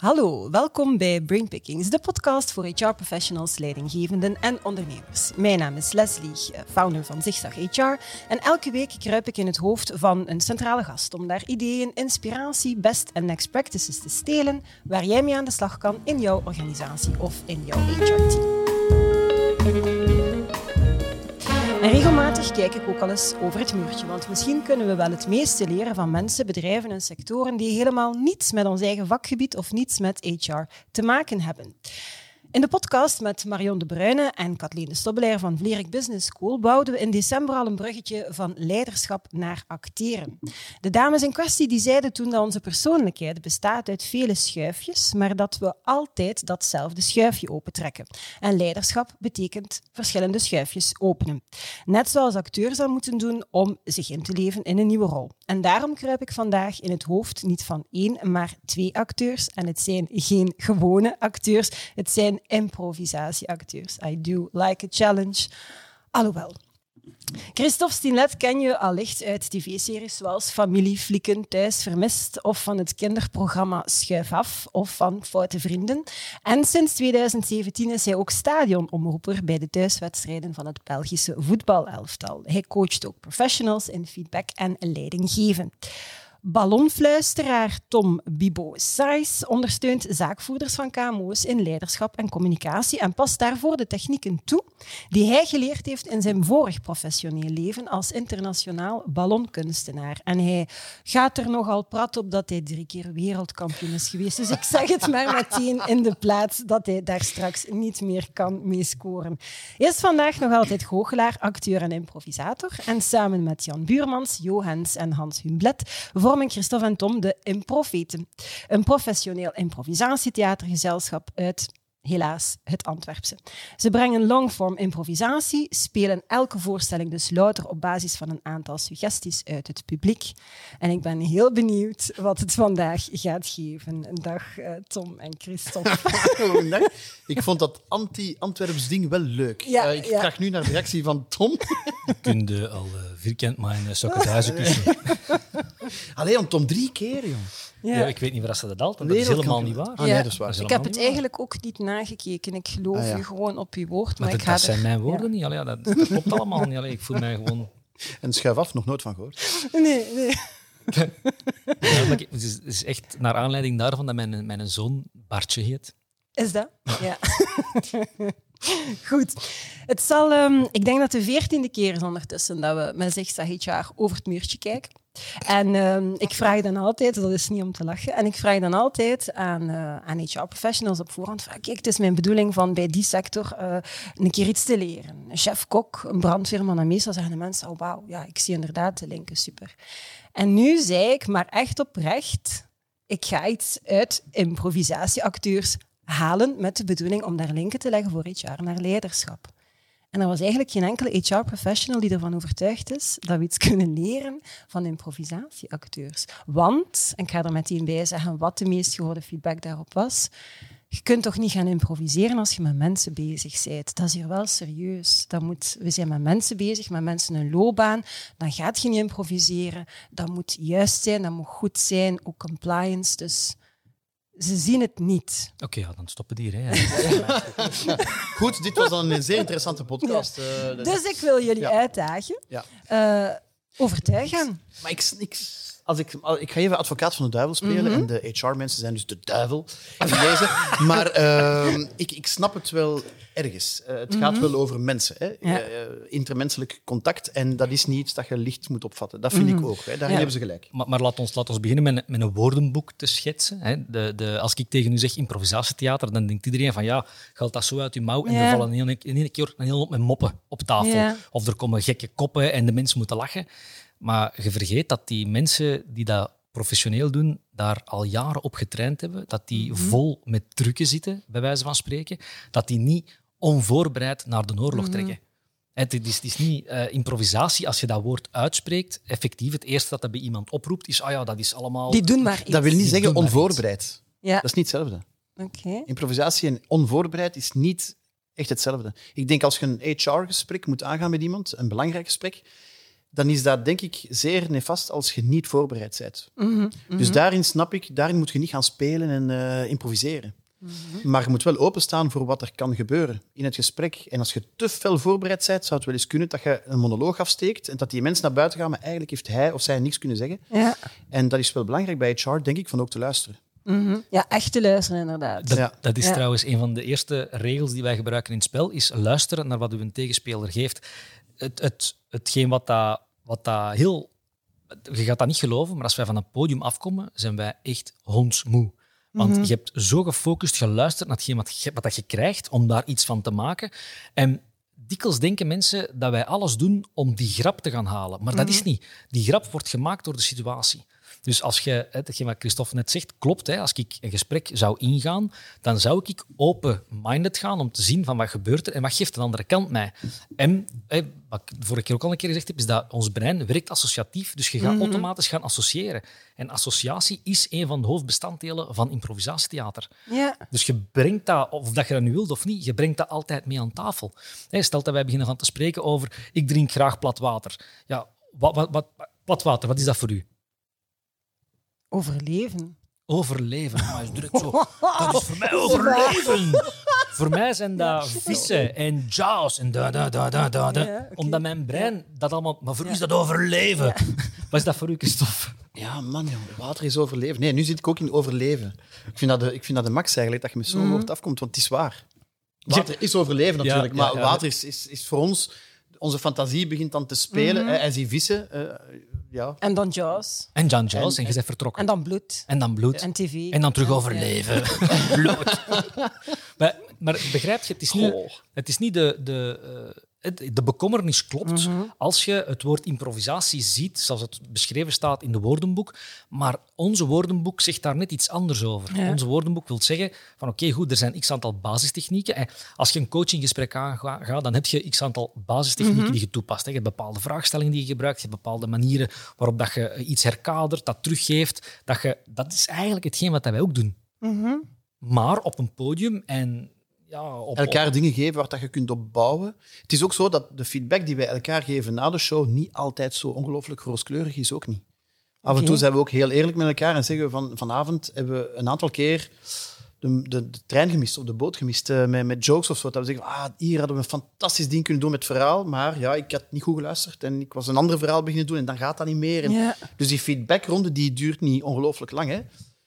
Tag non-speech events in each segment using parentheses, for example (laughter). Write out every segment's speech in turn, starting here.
Hallo, welkom bij Brainpickings, de podcast voor HR-professionals, leidinggevenden en ondernemers. Mijn naam is Leslie, eh, founder van Zigzag HR. En elke week kruip ik in het hoofd van een centrale gast om daar ideeën, inspiratie, best en next practices te stelen waar jij mee aan de slag kan in jouw organisatie of in jouw HR-team. En regelmatig kijk ik ook al eens over het muurtje, want misschien kunnen we wel het meeste leren van mensen, bedrijven en sectoren die helemaal niets met ons eigen vakgebied of niets met HR te maken hebben. In de podcast met Marion de Bruyne en Kathleen de van Vlerik Business School bouwden we in december al een bruggetje van leiderschap naar acteren. De dames in kwestie die zeiden toen dat onze persoonlijkheid bestaat uit vele schuifjes, maar dat we altijd datzelfde schuifje opentrekken. En leiderschap betekent verschillende schuifjes openen. Net zoals acteurs dat moeten doen om zich in te leven in een nieuwe rol. En daarom kruip ik vandaag in het hoofd niet van één, maar twee acteurs. En het zijn geen gewone acteurs, het zijn improvisatieacteurs. I do like a challenge. Alhoewel. Christophe Stinet ken je allicht uit tv-series zoals Familie Flikken Thuis Vermist of van het kinderprogramma Schuif Af of van Foute Vrienden. En sinds 2017 is hij ook stadionomroeper bij de thuiswedstrijden van het Belgische voetbalelftal. Hij coacht ook professionals in feedback en leidinggeven. Ballonfluisteraar Tom Bibo Sais ondersteunt zaakvoerders van KMO's in leiderschap en communicatie en past daarvoor de technieken toe die hij geleerd heeft in zijn vorig professioneel leven als internationaal ballonkunstenaar. En hij gaat er nogal prat op dat hij drie keer wereldkampioen is geweest. Dus ik zeg het maar meteen in de plaats dat hij daar straks niet meer kan meescoren. Hij is vandaag nog altijd goochelaar, acteur en improvisator. En samen met Jan Buurmans, Johans en Hans Humblet vormen Christophe en Tom de Improfeten. Een professioneel improvisatietheatergezelschap uit helaas het Antwerpse. Ze brengen longform improvisatie, spelen elke voorstelling dus louter op basis van een aantal suggesties uit het publiek. En ik ben heel benieuwd wat het vandaag gaat geven. Dag uh, Tom en Christophe. (laughs) ik vond dat anti-Antwerps ding wel leuk. Ja, uh, ik ja. vraag nu naar de reactie van Tom. (laughs) Je kunt uh, al vierkant mijn uh, (laughs) kussen. Alleen om Tom drie keer, joh. Ja. ja. ik weet niet waar ze dat altijd. Dat is helemaal niet waar. Ah, nee, dat is waar. Ik heb het eigenlijk ook niet nagekeken. Ik geloof ah, je gewoon op je woord. Maar, maar ik dat zijn mijn woorden niet. Allee, dat, dat, klopt allemaal niet. Allee, ik voel mij gewoon... (laughs) En schuif af, nog nooit van gehoord. Nee, nee. (laughs) ja, het is, is, echt naar aanleiding daarvan dat mijn, mijn zoon Bartje heet. Is dat? Ja. (laughs) Goed. Het zal, um, ik denk dat de veertiende keer is ondertussen dat we met Zigzag HR over het muurtje kijken. En uh, ik vraag dan altijd, dat is niet om te lachen, en ik vraag dan altijd aan, uh, aan HR-professionals op voorhand, vraag, kijk, het is mijn bedoeling van bij die sector uh, een keer iets te leren. Een chef-kok, een brandweerman, en meestal zeggen de mensen, oh wauw, ja, ik zie inderdaad de linken, super. En nu zei ik, maar echt oprecht, ik ga iets uit improvisatieacteurs halen met de bedoeling om daar linken te leggen voor HR naar leiderschap. En er was eigenlijk geen enkele HR-professional die ervan overtuigd is dat we iets kunnen leren van improvisatieacteurs. Want, en ik ga er meteen bij zeggen wat de meest gehoorde feedback daarop was, je kunt toch niet gaan improviseren als je met mensen bezig bent. Dat is hier wel serieus. Dat moet, we zijn met mensen bezig, met mensen een loopbaan. Dan gaat je niet improviseren. Dat moet juist zijn, dat moet goed zijn, ook compliance. Dus ze zien het niet. Oké, ja, dan stoppen die hier. Hè. (laughs) Goed, dit was dan een zeer interessante podcast. Ja. Uh, dus ik wil jullie uitdagen. Ja. Uh, overtuigen. Maar ik, ik, als ik, ik ga even advocaat van de duivel spelen. Mhm. En de HR-mensen zijn dus de duivel in deze. (laughs) maar uh, ik, ik snap het wel ergens. Uh, het gaat mhm. wel over mensen. Hè? Ja. Uh, intermenselijk contact. En dat is niet iets dat je licht moet opvatten. Dat vind ik mhm. ook. Hè? Daarin ja. hebben ze gelijk. Maar, maar laat, ons, laat ons beginnen met, met een woordenboek te schetsen. Hè? De, de, als ik tegen u zeg improvisatietheater, dan denkt iedereen van ja, gaat dat zo uit uw mouw? En er vallen in één keer een hele hoop met moppen op tafel. Of er komen gekke koppen en de mensen moeten lachen. Maar je vergeet dat die mensen die dat professioneel doen, daar al jaren op getraind hebben. Dat die mhm. vol met trucken zitten, bij wijze van spreken. Dat die niet onvoorbereid naar de oorlog mhm. trekken. Het is, het is niet uh, improvisatie als je dat woord uitspreekt. Effectief, het eerste dat dat bij iemand oproept is: ah ja, dat is allemaal. Die doen maar iets. Dat wil niet zeggen onvoorbereid. Ja. Dat is niet hetzelfde. Okay. Improvisatie en onvoorbereid is niet echt hetzelfde. Ik denk als je een HR-gesprek moet aangaan met iemand, een belangrijk gesprek, dan is dat denk ik zeer nefast als je niet voorbereid bent. Mhm, Dus daarin snap ik, daarin moet je niet gaan spelen en eh, improviseren. mhm. Maar je moet wel openstaan voor wat er kan gebeuren in het gesprek. En als je te fel voorbereid bent, zou het wel eens kunnen dat je een monoloog afsteekt en dat die mensen naar buiten gaan, maar eigenlijk heeft hij of zij niks kunnen zeggen. Ja. En dat is wel belangrijk bij HR, denk ik, van ook te luisteren. Mhm. ja, echt te luisteren inderdaad. Dat, Ja. dat is Ja. trouwens een van de eerste regels die wij gebruiken in het spel, is luisteren naar wat uw tegenspeler geeft. Het, het, hetgeen wat dat, wat dat heel... Je gaat dat niet geloven, maar als wij van een podium afkomen, zijn wij echt hondsmoe. Want je hebt zo gefocust geluisterd naar hetgeen wat je, wat dat je krijgt, om daar iets van te maken. En dikwijls denken mensen dat wij alles doen om die grap te gaan halen. Maar dat is niet. Die grap wordt gemaakt door de situatie. Dus als je, hè, hetgeen wat Christophe net zegt, klopt. Hè, als ik een gesprek zou ingaan, dan zou ik open-minded gaan om te zien van wat gebeurt er en wat geeft de andere kant mij. En hè, wat ik de vorige keer ook al een keer gezegd heb, is dat ons brein werkt associatief. Dus je gaat automatisch gaan associëren. En associatie is een van de hoofdbestanddelen van improvisatietheater. Ja. Dus je brengt dat, of dat je dat nu wilt of niet, je brengt dat altijd mee aan tafel. Hè, Stel dat wij beginnen van te spreken over ik drink graag plat water. Ja, wat, wat, wat, plat water, wat is dat voor u? Overleven. Overleven. Maar is direct zo. (laughs) Dat is voor mij overleven. voor mij zijn dat vissen en jaws en da da da da da. Ja. Omdat mijn brein dat allemaal. Maar voor u is dat overleven. (laughs) Wat is dat voor u, Christophe? Ja, man, joh, water is overleven. Nee, nu zit ik ook in overleven. Ik vind dat de, ik vind dat de max eigenlijk, dat je met zo'n Mhm. woord afkomt, want het is waar. Water is overleven natuurlijk, Ja, ja, maar ja. water is, is, is voor ons... Onze fantasie begint dan te spelen. Mhm. hè, En die vissen, eh, ja. En dan Jaws. En John Jaws, en, En- je bent vertrokken. En dan bloed. En dan bloed. En tv. En dan terug Ja. overleven. (laughs) Bloed. maar, maar begrijp je, het is niet, het is niet de, de, eh, de bekommernis klopt als je het woord improvisatie ziet, zoals het beschreven staat in de woordenboek. Maar onze woordenboek zegt daar net iets anders over. Ja. Onze woordenboek wil zeggen van oké, goed, er zijn x aantal basistechnieken. En als je een coachinggesprek aangaat, dan heb je x aantal basistechnieken die je toepast. Je hebt bepaalde vraagstellingen die je gebruikt, je hebt bepaalde manieren waarop dat je iets herkadert, dat teruggeeft. Dat, je, dat is eigenlijk hetgeen wat wij ook doen. Mhm. Maar op een podium en ja, op, elkaar dingen geven waar dat je kunt op bouwen. Het is ook zo dat de feedback die wij elkaar geven na de show niet altijd zo ongelooflijk rooskleurig is, ook niet. Af en toe zijn we ook heel eerlijk met elkaar en zeggen we van vanavond hebben we een aantal keer de, de, de trein gemist of de boot gemist eh, met, met jokes of zo. Dat we zeggen, ah, hier hadden we een fantastisch ding kunnen doen met het verhaal, maar ja, ik had niet goed geluisterd en ik was een ander verhaal beginnen doen en dan gaat dat niet meer. En, Ja. Dus die feedbackronde die duurt niet ongelooflijk lang. Hè?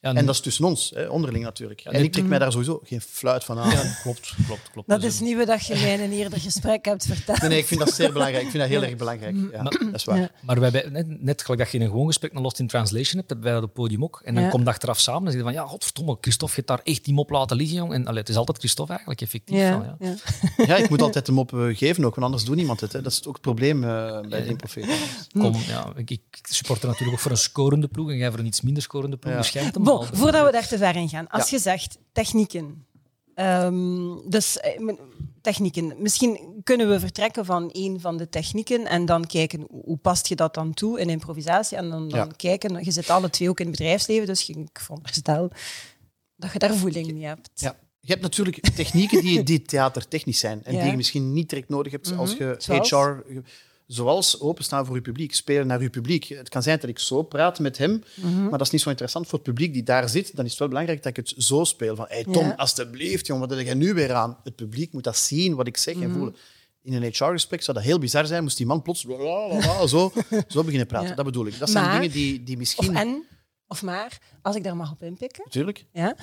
Ja, En dat is tussen ons, hè, onderling natuurlijk. en ik trek mij daar sowieso geen fluit van aan. ja, (laughs) klopt, klopt, klopt. Dat Dus, is niet wat dat je mij in een eerder gesprek hebt verteld. Nee, nee, ik vind dat zeer belangrijk. Ik vind dat heel erg belangrijk. Ja, dat is waar. Ja. Maar wij, net, net gelijk dat je in een gewoon gesprek een Lost in Translation hebt, hebben wij dat op het podium ook. En dan Ja. komt dat achteraf samen en zeg je van, ja, godverdomme, Christophe, je hebt daar echt die mop laten liggen, jong. En allee, het is altijd Christophe eigenlijk, effectief. Ja, Van, ja. ja. (laughs) Ja, ik moet altijd hem op eh, geven ook, want anders doet niemand het. Hè. Dat is ook het probleem eh, bij de improfeet. Kom, ja, ik, ik supporter natuurlijk ook voor een scorende ploeg en jij voor een iets minder scorende ploeg. Ja. Dus Bon, voordat we daar te ver in gaan. Als je zegt technieken. Ehm, dus eh, technieken. Misschien kunnen we vertrekken van een van de technieken en dan kijken hoe, past je dat dan toe in improvisatie. En dan, dan kijken, je zit alle twee ook in het bedrijfsleven, dus je- ik veronderstel dat je daar voeling mee hebt. Ja. Je hebt natuurlijk technieken die, die theatertechnisch zijn en Ja. die je misschien niet direct nodig hebt als je Zoals? HR... Zoals openstaan voor je publiek, spelen naar je publiek. Het kan zijn dat ik zo praat met hem, maar dat is niet zo interessant voor het publiek die daar zit. Dan is het wel belangrijk dat ik het zo speel. Van, hey Tom, Ja. alstublieft, jongen, wat heb jij nu weer aan? Het publiek moet dat zien, wat ik zeg en voelen. In een HR-gesprek zou dat heel bizar zijn, moest die man plots zo, zo beginnen praten. (laughs) Ja. Dat bedoel ik. Dat zijn dingen die, die Of misschien... en, of maar, als ik daar mag op inpikken, Natuurlijk. ja,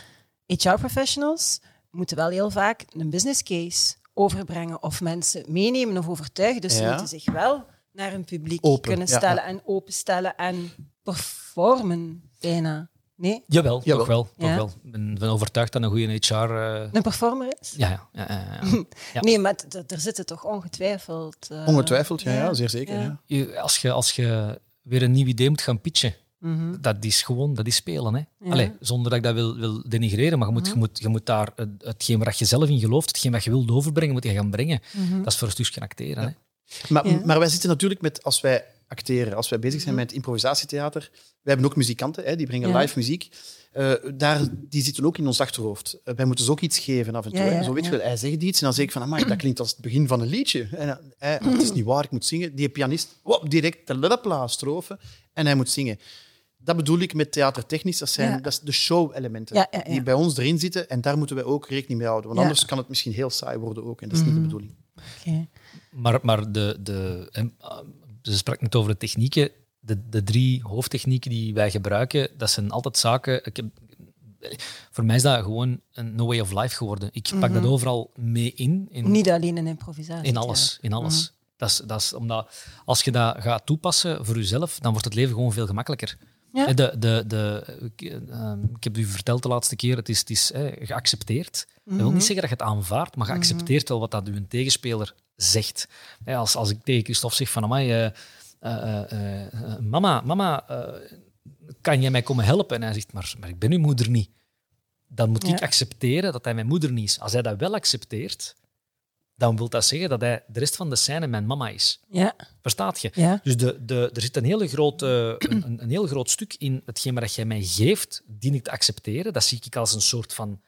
HR-professionals moeten wel heel vaak een business case overbrengen of mensen meenemen of overtuigen. Dus ze Ja. moeten zich wel naar een publiek Open, kunnen stellen ja. en openstellen en performen bijna. Nee? Jawel, Jawel. toch wel. Toch Ja. wel. Ik ben, ben overtuigd dat een goede HR... eh, Een performer is? ja, ja, ja, ja, ja. (laughs) Ja. Nee, maar er zitten toch ongetwijfeld... eh, Ongetwijfeld, ja, ja. ja, zeer zeker. Ja. Ja. Je- als, je, als je weer een nieuw idee moet gaan pitchen, mhm. dat is gewoon dat is spelen. Hè? Ja. Allee, zonder dat ik dat wil, wil denigreren, maar je moet, je moet, je moet daar het, hetgeen waar je zelf in gelooft, hetgeen wat je wilt overbrengen, moet je gaan brengen. Dat is voor een stukje acteren. Hè? Maar, Ja. maar wij zitten natuurlijk met, als wij acteren. Als wij bezig zijn met improvisatietheater, we hebben ook muzikanten, hè, die brengen live muziek. Uh, daar, die zitten ook in ons achterhoofd. Uh, wij moeten ze ook iets geven af en toe. Ja, Zo weet je wel, hij zegt iets en dan zeg ik van, amai, dat klinkt als het begin van een liedje. En hij, het is niet waar, ik moet zingen. Die pianist, wop, direct de strofe en hij moet zingen. Dat bedoel ik met theatertechnisch. Dat zijn dat is de show-elementen die bij ons erin zitten. En daar moeten wij ook rekening mee houden. Want anders kan het misschien heel saai worden ook. En dat is niet de mhm. bedoeling. Okay. Maar, maar de, de, ze sprak net over de technieken. De, de drie hoofdtechnieken die wij gebruiken, dat zijn altijd zaken. Ik heb, voor mij is dat gewoon een no way of life geworden. Ik pak dat mhm. overal mee in, in. Niet alleen in improvisatie. In alles. In alles. Mhm. dat, is, dat is omdat als je dat gaat toepassen voor jezelf, dan wordt het leven gewoon veel gemakkelijker. Ja. De, de, de, ik, uh, ik heb u verteld de laatste keer, het is, het is geaccepteerd. Dat wil niet mhm. zeggen dat je het aanvaardt, maar je accepteert wel wat dat uw tegenspeler zegt. als, als ik tegen Christophe zeg van, amai, uh, uh, mama, mama, kan jij mij komen helpen? En hij zegt, maar, maar ik ben uw moeder niet. Dan moet ik accepteren dat hij mijn moeder niet is. Als hij dat wel accepteert, dan wil dat zeggen dat hij de rest van de scène mijn mama is. Ja. Verstaat je? Dus de, de, er zit een, hele grote, (clears throat) een, een heel groot stuk in hetgeen dat jij mij geeft, dien ik te accepteren. Dat zie ik als een soort van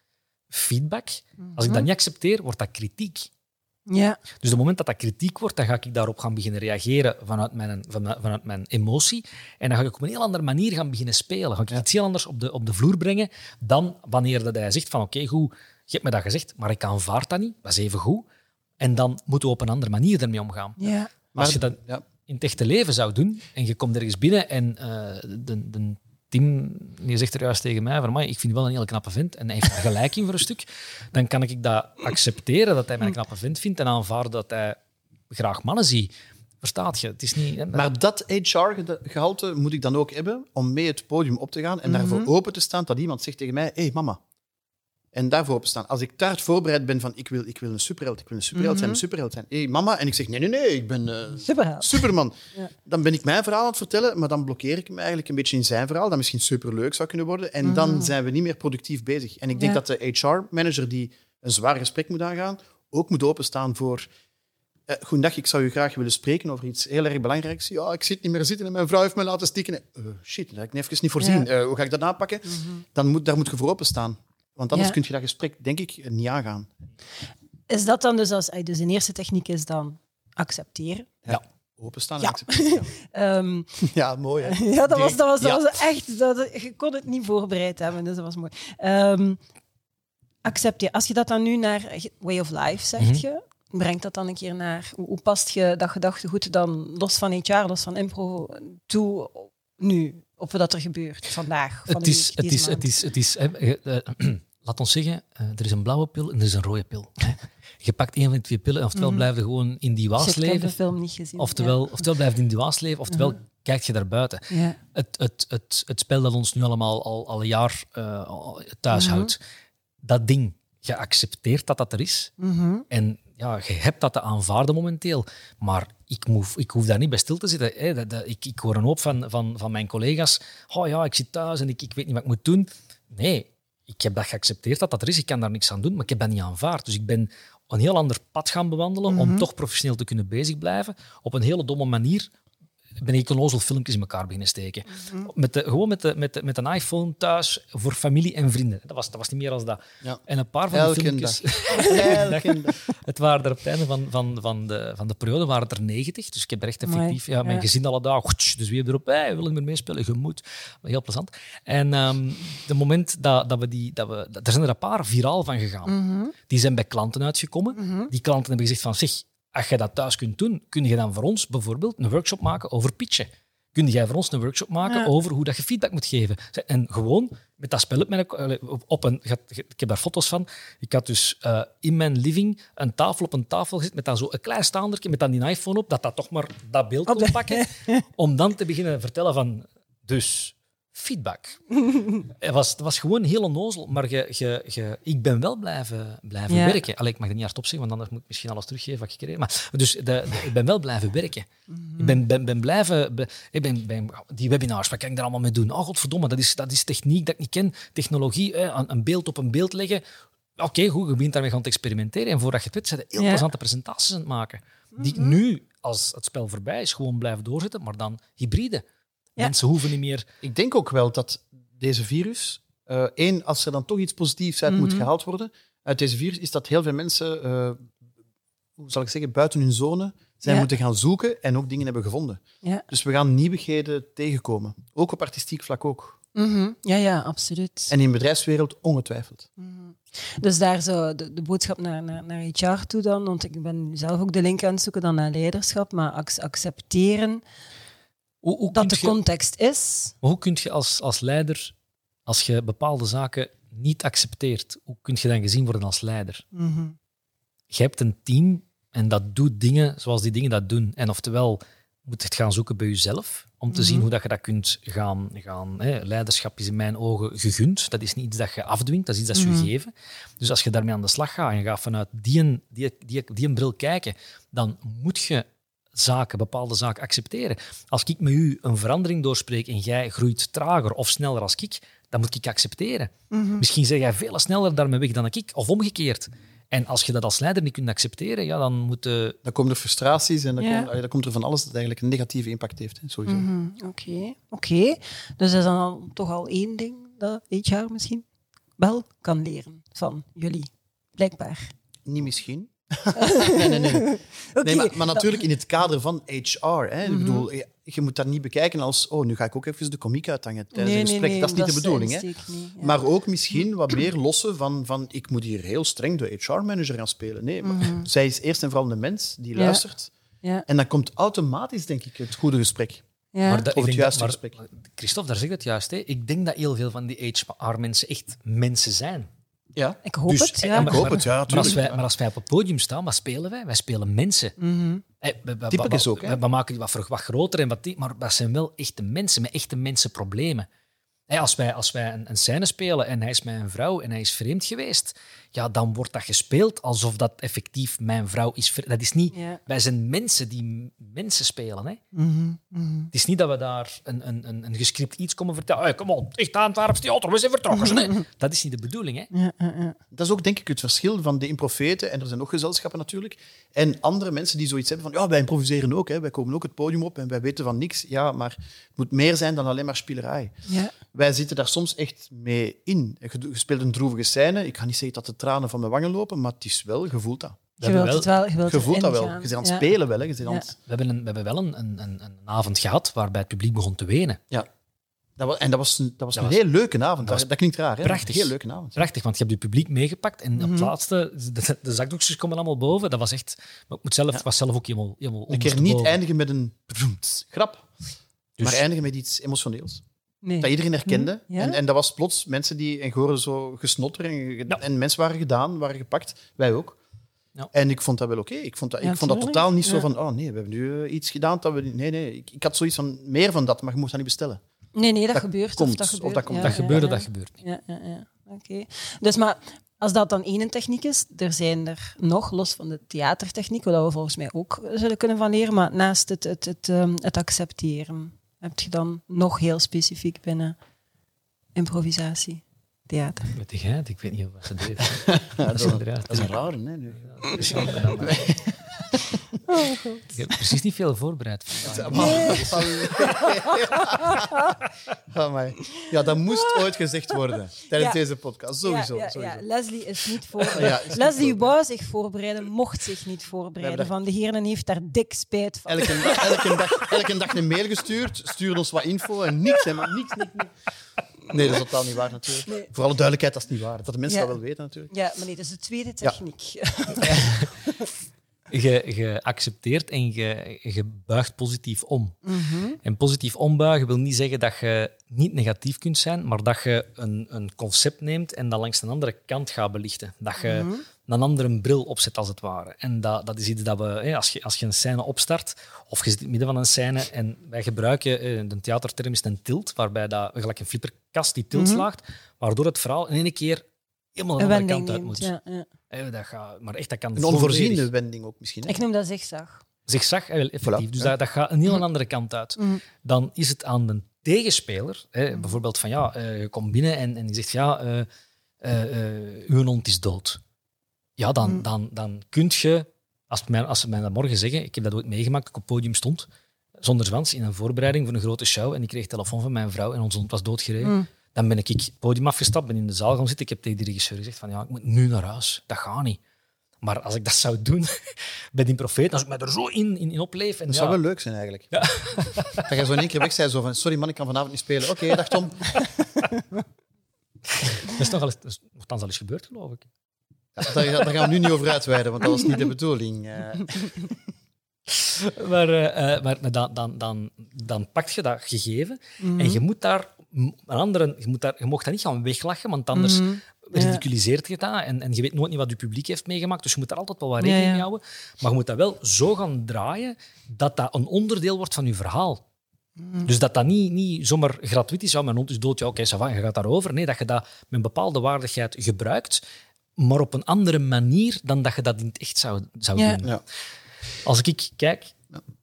feedback. Als ik dat mhm. niet accepteer, wordt dat kritiek. Ja. Dus op het moment dat dat kritiek wordt, dan ga ik daarop gaan beginnen reageren vanuit mijn, vanuit mijn emotie. En dan ga ik op een heel andere manier gaan beginnen spelen. Ga ik iets heel anders op de, op de vloer brengen dan wanneer dat hij zegt van oké, goed, je hebt me dat gezegd, maar ik aanvaard dat niet. Dat is even goed. En dan moeten we op een andere manier ermee omgaan. Ja. Maar als je dat in het echte leven zou doen en je komt ergens binnen en uh, de, de Tim die zegt er juist tegen mij van, ik vind wel een hele knappe vent en hij heeft gelijk in voor een stuk, dan kan ik dat accepteren dat hij mij een knappe vent vindt en aanvaarden dat hij graag mannen ziet. Verstaat je? Het is niet... Maar dat HR-gehalte moet ik dan ook hebben om mee het podium op te gaan en daarvoor mhm. open te staan dat iemand zegt tegen mij, hé hey, mama, en daarvoor opstaan. Als ik daar voorbereid ben van ik wil, ik wil een superheld, ik wil een superheld zijn, een mhm. superheld zijn. Hé, hey, mama. En ik zeg nee, nee, nee, ik ben uh, Superman. Ja. Dan ben ik mijn verhaal aan het vertellen, maar dan blokkeer ik me eigenlijk een beetje in zijn verhaal, dat misschien superleuk zou kunnen worden. En dan mhm. zijn we niet meer productief bezig. En ik denk dat de HR-manager die een zwaar gesprek moet aangaan, ook moet openstaan voor... Uh, goedendag, ik zou u graag willen spreken over iets heel erg belangrijks. Ja, ik zit niet meer zitten en mijn vrouw heeft me laten stikken. Uh, shit, dat heb ik even niet voorzien. hoe ga ik dat aanpakken? Mm dan moet, daar moet je voor openstaan. Want anders kun je dat gesprek, denk ik, niet aangaan. Is dat dan dus als dus een eerste techniek is dan accepteren? Ja. Openstaan en ja. accepteren. (laughs) Ehm, (laughs) ja, mooi. Hè? (laughs) Ja, dat was, dat was, dat was echt. Dat, je kon het niet voorbereid hebben, dus dat was mooi. Um, accepteer. Als je dat dan nu naar way of life zegt, mhm. je, brengt dat dan een keer naar. Hoe, hoe past je dat gedachtegoed dan los van HR, los van impro toe nu? Op wat er gebeurt vandaag. Van het, is, het, is, het, is, het is, (clears throat) laat ons zeggen, uh, er is een blauwe pil en er is een rode pil. Je pakt een van die twee pillen, oftewel mm. blijf je gewoon in die waas leven. Ik heb de film niet gezien. Oftewel, oftewel blijf je in die waas leven, oftewel mm. kijk je daar buiten. Ja. Het, het, het, het spel dat ons nu allemaal al, al een jaar uh, thuis mm-hmm. houdt, dat ding, geaccepteerd dat dat er is. Mm-hmm. En ja, je hebt dat te aanvaarden momenteel. Maar ik, moet, ik hoef daar niet bij stil te zitten. Hè. Dat, ik, ik hoor een hoop van, van, van mijn collega's. Oh ja, ik zit thuis en ik, ik weet niet wat ik moet doen. Nee, ik heb dat geaccepteerd dat dat er is. Ik kan daar niks aan doen, maar ik heb dat niet aanvaard. Dus ik ben een heel ander pad gaan bewandelen om mhm. toch professioneel te kunnen bezig blijven. Op een hele domme manier, ben ik een ozel filmpjes in elkaar beginnen steken. Mhm. met de, gewoon met, de, met, de, met een iPhone thuis voor familie en vrienden. Dat was, dat was niet meer als dat. Ja. En een paar van Elke de filmpjes... (laughs) het waren er op het einde van, van, van, de, van de periode waren het er 90. Dus ik heb er echt effectief... Ja, mijn gezin alle dagen... Dus wie hebben erop? Hey, wil ik meer meespelen? Je moet. Heel plezant. En um, de moment dat, dat we die... Dat we, er zijn er een paar viraal van gegaan. Mhm. Die zijn bij klanten uitgekomen. Mhm. Die klanten hebben gezegd van... Zeg, als je dat thuis kunt doen, kun je dan voor ons bijvoorbeeld een workshop maken over pitchen. Kun jij voor ons een workshop maken over hoe dat je feedback moet geven? En gewoon met dat spel op, op een. Ik heb daar foto's van. Ik had dus uh, in mijn living een tafel op een tafel gezet met dan zo een klein staandertje met dan die iPhone op, dat dat toch maar dat beeld kon pakken. (laughs) om dan te beginnen vertellen van. Dus feedback. (laughs) het, was, het was gewoon heel onnozel, maar je, je, je, ik ben wel blijven, blijven werken. Allee, ik mag het niet hardop zeggen, want anders moet ik misschien alles teruggeven wat ik gekregen Maar dus de, ik ben wel blijven werken. Ik ben, ben, ben blijven... ik ben, ben, die webinars, wat kan ik daar allemaal mee doen? Oh, godverdomme, dat is, dat is techniek dat ik niet ken. Technologie, een, een beeld op een beeld leggen. Oké, goed, je begint daarmee gaan te experimenteren. En voordat je het weet, zijn heel plezante presentaties aan het maken. Die ik nu als het spel voorbij is, gewoon blijven doorzetten, maar dan hybride. Mensen hoeven niet meer... Ik denk ook wel dat deze virus, uh, één, als er dan toch iets positiefs uit moet Mhm. gehaald worden, uit deze virus, is dat heel veel mensen, eh, hoe zal ik zeggen, buiten hun zone zijn Ja. moeten gaan zoeken en ook dingen hebben gevonden. Ja. Dus we gaan nieuwigheden tegenkomen. Ook op artistiek vlak ook. Mhm. ja, ja, absoluut. En in de bedrijfswereld ongetwijfeld. Dus daar zo de, de boodschap naar, naar, naar HR toe dan, want ik ben zelf ook de link aan het zoeken dan naar leiderschap, maar ac- accepteren Hoe, hoe dat de je- context is. Maar hoe kun je als, als leider, als je bepaalde zaken niet accepteert, hoe kun je dan gezien worden als leider? Mhm. Je hebt een team en dat doet dingen zoals die dingen dat doen. En oftewel moet je het gaan zoeken bij jezelf, om te zien hoe dat je dat kunt gaan... gaan hè. Leiderschap is in mijn ogen gegund. Dat is niet iets dat je afdwingt, dat is iets dat is gegeven. Dus als je daarmee aan de slag gaat en je gaat vanuit die, die, die, die een bril kijken, dan moet je zaken, bepaalde zaken accepteren. Als ik met u een verandering doorspreek en jij groeit trager of sneller als ik, dan moet ik accepteren. Misschien zeg jij veel sneller daarmee weg dan ik, of omgekeerd. En als je dat als leider niet kunt accepteren, ja, dan moet je... Dan komen er frustraties en dan, Ja. komt, dan komt er van alles dat eigenlijk een negatieve impact heeft. Hè, sowieso. Mhm. Oké, oké. Dus dat is dan al- toch al één ding dat HR misschien wel kan leren van jullie, blijkbaar. Niet misschien. (laughs) nee, nee, nee. (laughs) Oké, nee maar, maar natuurlijk in het kader van HR. Hè. Mhm. Ik bedoel, je, moet dat niet bekijken als oh, nu ga ik ook even de komiek uithangen tijdens nee, een gesprek. nee, dat is niet de bedoeling. Hè. insteek niet, ja. Maar ook misschien wat meer lossen van, van ik moet hier heel streng de HR-manager gaan spelen. Nee, maar zij is eerst en vooral een mens die Mhm. Ja. luistert. ja, En dan komt automatisch, denk ik, het goede gesprek. ja. Maar dat- Of het ik juiste dat- gesprek. maar- Christophe, daar zegt het juist. Hè. Ik denk dat heel veel van die HR-mensen echt mensen zijn. Ja. ik hoop Dus, het, ja. maar- Ik hoop het, ja, Maar als, wij, maar als wij op het podium staan, wat spelen wij? Wij spelen mensen. Mhm. Hey, we, we- ook, hè? we, maken die wat, wat groter, en wat die, maar dat zijn wel echte mensen met echte mensenproblemen. Hey, als wij, als wij een, een scène spelen en hij is met een vrouw en hij is vreemd geweest, ja, dan wordt dat gespeeld alsof dat effectief mijn vrouw is. Dat is niet... Ja. Wij zijn mensen die mensen spelen. Hè? Mhm, mhm. Het is niet dat we daar een, een, een, een gescript iets komen vertellen. Hey, kom op, echt aan het theater, we zijn vertrokken. hè. Dat is niet de bedoeling. Hè? Ja, ja, ja. Dat is ook denk ik het verschil van de improfeten, en er zijn nog gezelschappen natuurlijk, en andere mensen die zoiets hebben van, ja, wij improviseren ook, hè, wij komen ook het podium op en wij weten van niks. Ja, maar het moet meer zijn dan alleen maar spielerij. Ja. Wij zitten daar soms echt mee in. Je je speelt een droevige scène, ik ga niet zeggen dat de tranen van mijn wangen lopen, maar het is wel, je voelt dat. Je hebben wilt wel- het wel. Je, wilt Je voelt dat wel. gaan. Je bent aan het Ja. spelen wel. Hè. Je bent aan Ja. het- We hebben, een, we hebben wel een, een, een, een avond gehad waarbij het publiek begon te wenen. ja. Dat was, en dat was, een- dat was Dat een was- heel leuke avond. Dat, was dat klinkt raar, hè? prachtig. Een heel leuke avond. Prachtig, want je hebt je publiek meegepakt en Mhm. op het laatste, de, de zakdoekjes komen allemaal boven. Dat was echt... Maar ik moet zelf, was zelf ook helemaal, helemaal Een keer niet eindigen met een grap, Dus- maar eindigen met iets emotioneels. Nee. Dat iedereen herkende. Hm, ja? En, en dat was plots mensen die... En je hoorde zo gesnotter en, ge- Ja. en mensen waren gedaan, waren gepakt. Wij ook. Ja. En ik vond dat wel oké. Ik vond dat, Ja, ik vond dat totaal niet zo van... Oh nee, we hebben nu eh, iets gedaan dat we... Nee, nee. Ik, ik had zoiets van... Meer van dat, maar je moest dat niet bestellen. Nee, nee, dat, Dat gebeurt. komt, of dat of gebeurt. dat komt. Ja, Dat ja, gebeurde, ja. dat gebeurt niet. Ja, ja, ja. Oké. Dus maar als dat dan één techniek is, er zijn er nog, los van de theatertechniek, waar we volgens mij ook zullen kunnen van leren, maar naast het, het, het, ehm, het accepteren, heb je dan nog heel specifiek binnen improvisatie, theater. Weet jij het? Ik weet niet wat ze deed. (laughs) dat, is, dat is een rare, hè? nu. (laughs) Ik heb precies niet veel voorbereid. Amai. (laughs) (laughs) Ja, dat moest ooit gezegd worden tijdens Ja. deze podcast. Sowieso. Ja, ja, sowieso. ja. Leslie is niet voorbereid. (laughs) Ja, is niet Leslie wou zich voorbereiden, mocht zich niet voorbereiden. Van de heren heeft daar dik spijt van. Elke dag, elke, dag, elke dag een mail gestuurd, stuur ons wat info en niks, hè, maar niks, niks, niks. Nee, dat is totaal niet waar natuurlijk. Nee. Voor alle duidelijkheid, dat is niet waar. Dat de mensen Ja. dat wel weten natuurlijk. Ja, maar nee, dat is de tweede techniek. Je accepteert en je, buigt positief om. En positief ombuigen wil niet zeggen dat je niet negatief kunt zijn, maar dat je een, een concept neemt en dat langs een andere kant gaat belichten. Dat je een andere bril opzet, als het ware. En dat, dat is iets dat we, hè, als, je, als je een scène opstart, of je zit in het midden van een scène, en wij gebruiken, eh, de theaterterm is een tilt, waarbij dat, gelijk een flipperkast die tilt slaagt, waardoor het verhaal in één keer helemaal Een een andere kant uit moet. Ja, ja. Eh, Dat gaat, maar echt, dat kan Een onvoorziene volledig wending ook misschien. Hè? Ik noem dat zigzag. zigzag, eh, wel, effectief. Voilà, dus ja. dat, dat gaat een heel andere kant uit. Mhm. Dan is het aan de tegenspeler, hè, bijvoorbeeld van ja, eh, je komt binnen en, en je zegt ja, eh eh, eh, uw hond is dood. Ja, dan, Mhm. dan, dan kun je Als, mij, als ze mij dat morgen zeggen, ik heb dat ooit meegemaakt, dat ik op het podium stond, zonder zwans, in een voorbereiding voor een grote show, en ik kreeg telefoon van mijn vrouw en onze hond was doodgereden, Mm. Dan ben ik het podium afgestapt, ben in de zaal gaan zitten. Ik heb tegen die regisseur gezegd van, ja, ik moet nu naar huis. Dat gaat niet. Maar als ik dat zou doen (laughs) bij die profeet, als ik mij er zo in, in, in opleef... En Dat ja, zou wel leuk zijn, eigenlijk. (laughs) dat je zo in één keer weg zei, zo van, sorry man, ik kan vanavond niet spelen. Oké, dag Tom. (laughs) Dat is toch al eens, dat is nogthans al eens gebeurd, geloof ik. Ja, daar, daar gaan we nu niet over uitweiden, want dat was niet de bedoeling. Eh, Maar, eh, eh, maar maar dan, dan, dan, dan pak je dat gegeven Mhm. en je moet daar een andere, je, moet daar, je mag dat niet gaan weglachen, want anders Mhm. ridiculiseert je dat en, en je weet nooit niet wat je publiek heeft meegemaakt. Dus je moet daar altijd wel wat rekening ja. mee houden. Maar je moet dat wel zo gaan draaien dat dat een onderdeel wordt van je verhaal. Mhm. Dus dat dat niet, niet zomaar gratuit is. Ja, mijn hond is dood, ja, oké, je gaat daarover. Nee, dat je dat met een bepaalde waardigheid gebruikt, maar op een andere manier dan dat je dat in het echt zou, zou Ja. doen. ja. Als ik kijk,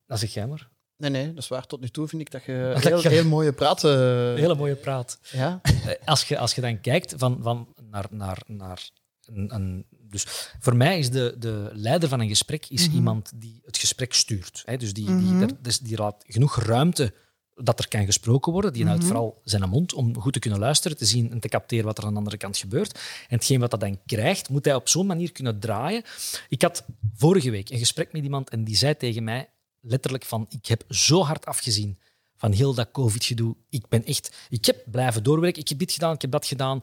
dan zeg jij maar. Nee, nee, dat is waar. Tot nu toe vind ik dat je Dat heel, je- heel mooie praten... Een hele mooie praat. Ja? Eh, Als je, als je dan kijkt van, van naar, naar, naar een, een- Dus voor mij is de, de leider van een gesprek is Mhm. iemand die het gesprek stuurt. Hè? Dus, die, die, dus die laat genoeg ruimte dat er kan gesproken worden. Die houdt Mhm. vooral zijn mond om goed te kunnen luisteren, te zien en te capteren wat er aan de andere kant gebeurt. En hetgeen wat dat dan krijgt, moet hij op zo'n manier kunnen draaien. Ik had vorige week een gesprek met iemand en die zei tegen mij letterlijk van ik heb zo hard afgezien van heel dat covid-gedoe. Ik ben echt... Ik heb blijven doorwerken. Ik heb dit gedaan, ik heb dat gedaan.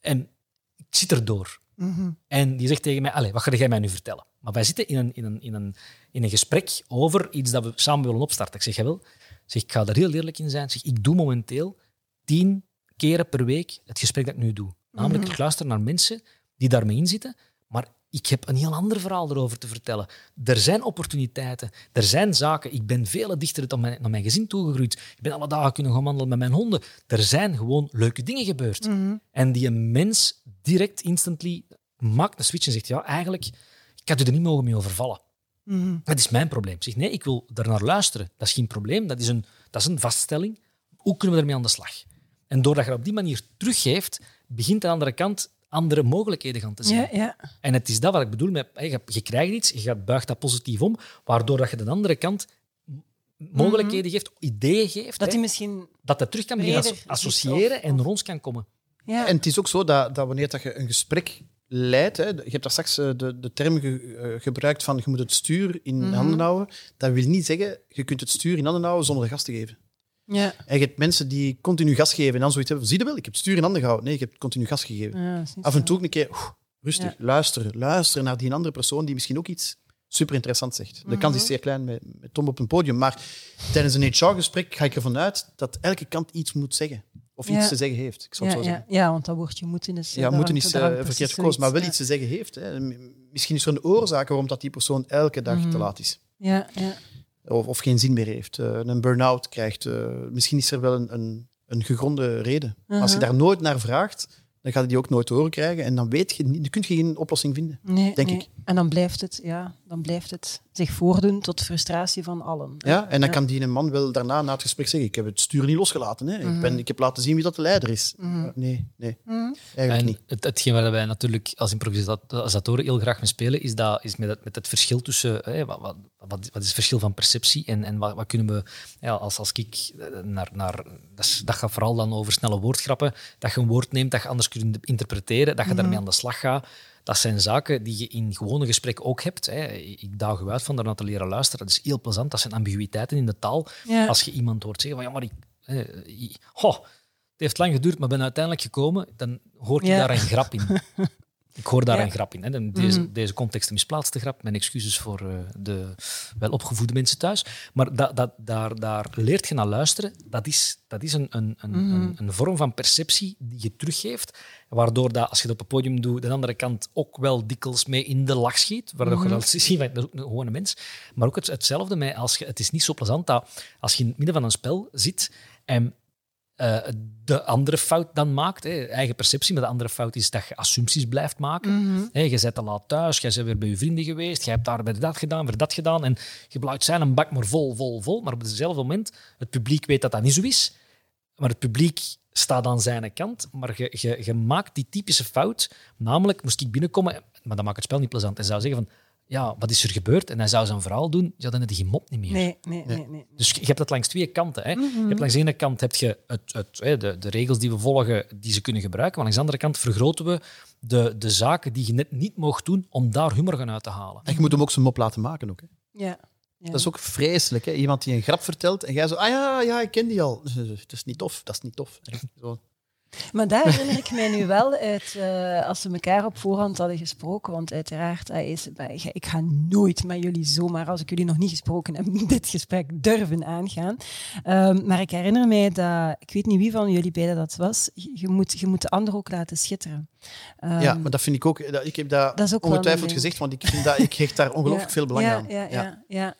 En ik zit erdoor. Mhm. En die zegt tegen mij, Allee, wat ga jij mij nu vertellen? Maar wij zitten in een, in een, in een, in een gesprek over iets dat we samen willen opstarten. Ik zeg. Ik zeg, ik ga daar heel eerlijk in zijn. Ik zeg, ik doe momenteel tien keren per week het gesprek dat ik nu doe. Namelijk, ik luister naar mensen die daarmee in zitten, maar ik heb een heel ander verhaal erover te vertellen. Er zijn opportuniteiten, er zijn zaken. Ik ben veel dichter naar mijn, naar mijn gezin toegegroeid. Ik ben alle dagen kunnen gaan wandelen met mijn honden. Er zijn gewoon leuke dingen gebeurd. En die een mens direct, instantly, maakt een switch en zegt, ja, eigenlijk, ik had u er niet mogen mee overvallen. Mhm. Dat is mijn probleem. Ik zeg, nee, ik wil daarnaar luisteren. Dat is geen probleem, dat is een, dat is een vaststelling. Hoe kunnen we ermee aan de slag? En doordat je op die manier teruggeeft, begint aan de andere kant andere mogelijkheden gaan te zien. Ja, ja. En het is dat wat ik bedoel met, je, krijgt iets, je gaat, buigt dat positief om, waardoor dat je de andere kant mogelijkheden geeft, ideeën geeft, Dat die misschien... dat dat terug kan beginnen associëren of- en ons kan komen. Ja. En het is ook zo dat, dat wanneer dat je een gesprek leidt, hè, je hebt daar straks eh, de, de term ge- eh, gebruikt van je moet het stuur in Mhm. handen houden. Dat wil niet zeggen, je kunt het stuur in handen houden zonder de gas te geven. Ja. En je hebt mensen die continu gas geven en dan zoiets hebben, zie je wel, ik heb het stuur in handen gehouden. Nee, ik heb continu gas gegeven. Ja, Af en toe ook een keer, rustig, luisteren. Luisteren naar die andere persoon die misschien ook iets super interessant zegt. De kans is zeer klein met, met Tom op een podium, maar tijdens een HR-gesprek ga ik ervan uit dat elke kant iets moet zeggen. Of iets te zeggen heeft. Ik Ja, het zo zeggen. ja, want dat woordje moeten is... Ja, daar moeten is eh, verkeerd gekozen, maar wel iets te zeggen heeft. Hè. Misschien is er een oorzaak waarom dat die persoon elke dag Mhm. te laat is. Ja, ja. Of, of geen zin meer heeft. eh, een burn-out krijgt. eh, misschien is er wel een, een, een gegronde reden. Als je Mhm. daar nooit naar vraagt, dan ga je die ook nooit te horen krijgen. En dan, weet je, niet- dan kun je geen oplossing vinden. Nee, Denk nee. ik. En dan blijft, het, ja, dan blijft het zich voordoen tot frustratie van allen. Ja, en dan Ja. kan die een man wel daarna na het gesprek zeggen: Ik heb het stuur niet losgelaten. Hè. ik, ben, ik heb laten zien wie dat de leider is. Mhm. Nee, nee, Mhm. eigenlijk En niet. het, hetgeen waar wij natuurlijk als improvisatoren heel graag mee spelen, is, dat, is met, het, met het verschil tussen hè, wat, wat, wat, wat is het verschil van perceptie en, en wat, wat kunnen we, ja, als, als ik eh, naar, naar dat, dat gaat vooral dan over snelle woordgrappen, dat je een woord neemt dat je anders kunt interpreteren, dat je daarmee aan de slag gaat. Dat zijn zaken die je in gewone gesprekken ook hebt. Hè. Ik daag u uit van daarna te leren luisteren. Dat is heel plezant. Dat zijn ambiguïteiten in de taal. Ja. Als je iemand hoort zeggen van ja, maar ik, eh, ik- ho, het heeft lang geduurd, maar ben uiteindelijk gekomen, dan hoor je Ja. daar een grap in. (laughs) Ik hoor daar Ja. een grap in. Hè. Deze, Mhm. deze context misplaatste grap. Mijn excuses voor eh, de welopgevoede mensen thuis. Maar dat, dat, daar, daar leert je naar luisteren. Dat is, dat is een, een, een, Mhm. een vorm van perceptie die je teruggeeft. Waardoor dat, als je het op het podium doet, de andere kant ook wel dikwijls mee in de lach schiet. Waardoor je dat ziet, van, dat is ook een gewone mens. Maar ook het, hetzelfde met als je, het is niet zo plezant dat als je in het midden van een spel zit en eh, de andere fout dan maakt. Hè. Eigen perceptie, maar de andere fout is dat je assumpties blijft maken. Mhm. Je bent te laat thuis, jij bent weer bij je vrienden geweest, jij hebt daar bij dat gedaan, weer dat gedaan. En je blijft zijn een bak maar vol, vol, vol. Maar op hetzelfde moment, het publiek weet dat dat niet zo is. Maar het publiek staat aan zijn kant. Maar je, je, je maakt die typische fout. Namelijk, moest ik binnenkomen, maar dat maakt het spel niet plezant. En zou zeggen van, ja, wat is er gebeurd? En hij zou zijn verhaal doen, ja, dan heb je geen mop niet meer. Nee, nee, nee. nee. Dus je hebt het langs twee kanten. Hè. Je hebt langs de ene kant heb je het, het, hè, de, de regels die we volgen, die ze kunnen gebruiken. Maar langs de andere kant vergroten we de, de zaken die je net niet mocht doen om daar humor gaan uit te halen. En je moet hem ook zijn mop laten maken. Ook, hè. Ja. ja. Dat is ook vreselijk. Hè? Iemand die een grap vertelt en jij zo, ah ja, ja, ik ken die al. Dat is niet tof, dat is niet tof. Zo. Maar daar herinner ik mij nu wel uit, eh, als we elkaar op voorhand hadden gesproken, want uiteraard, hij is, bij- ik ga nooit met jullie zomaar, als ik jullie nog niet gesproken heb, (laughs) dit gesprek durven aangaan. Ehm, maar ik herinner mij dat, ik weet niet wie van jullie beiden dat was, je moet, je moet de ander ook laten schitteren. Ehm, ja, maar dat vind ik ook. dat- Ik heb dat, Dat ongetwijfeld gezegd, want ik, vind dat, ik hecht daar (laughs) ongelooflijk ja, veel belang ja, aan. Ja, ja, ja.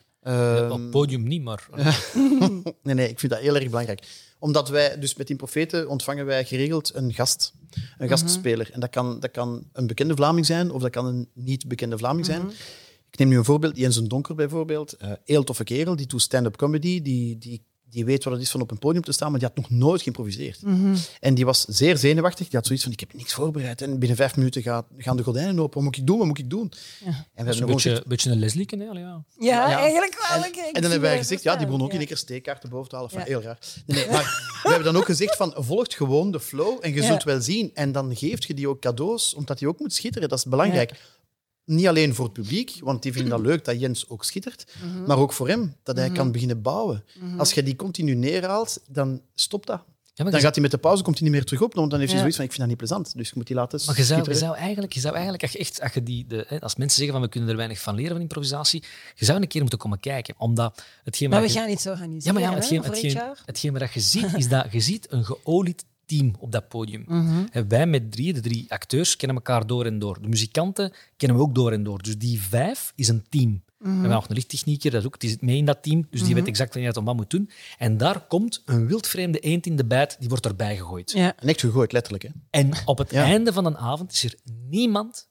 Op het podium niet, maar... (laughs) nee, nee, ik vind dat heel erg belangrijk. Omdat wij, dus met die profeten ontvangen wij geregeld een gast, een gastspeler. En dat kan, dat kan een bekende Vlaming zijn of dat kan een niet bekende Vlaming zijn. Ik neem nu een voorbeeld, Jens een Donker bijvoorbeeld. Eh heel toffe kerel, die doet stand-up comedy, die, die, die weet wat het is van op een podium te staan, maar die had nog nooit geïmproviseerd. En die was zeer zenuwachtig, die had zoiets van, ik heb niks voorbereid. En binnen vijf minuten gaat, gaan de gordijnen open, wat moet ik doen, wat moet ik doen? En we Dat is hebben een gewoon beetje, gezegd- beetje een Leslie? Allee, Ja. Ja, Ja. eigenlijk wel. en, en dan hebben wij gezegd, ja, die begon ook in ja. één keer steekkaarten boven te halen. Van, Ja. Heel raar. Nee, nee, maar we hebben dan ook gezegd van, volgt gewoon de flow en je Ja. zult wel zien. En dan geeft je die ook cadeaus, omdat die ook moet schitteren. Dat is belangrijk. Niet alleen voor het publiek, want die vinden dat leuk dat Jens ook schittert, Mhm. maar ook voor hem, dat hij kan beginnen bouwen. Als je die continu neerhaalt, dan stopt dat. Ja, Dan gaat hij met de pauze komt hij niet meer terug op, want dan heeft hij Ja. zoiets van, ik vind dat niet plezant. Dus je moet die laten Maar je zou, je schitteren. zou eigenlijk, je zou eigenlijk als, echt, als, je die, de, hè, als mensen zeggen van we kunnen er weinig van leren van improvisatie, je zou een keer moeten komen kijken. Omdat hetgeen Maar we je- gaan iets Ja, organiseren maar ja, hetgeen, hetgeen, HR. hetgeen wat je ziet, is dat je ziet een geolied team op dat podium. En wij met drie, de drie acteurs, kennen elkaar door en door. De muzikanten kennen we ook door en door. Dus die vijf is een team. We hebben nog een lichttechnieker, dat is ook, die zit mee in dat team, dus die weet exact wanneer het wat moet doen. En daar komt een wildvreemde eend in de bijt, die wordt erbij gegooid. Ja. En echt gegooid, letterlijk. Hè. En op het Ja. einde van een avond is er niemand,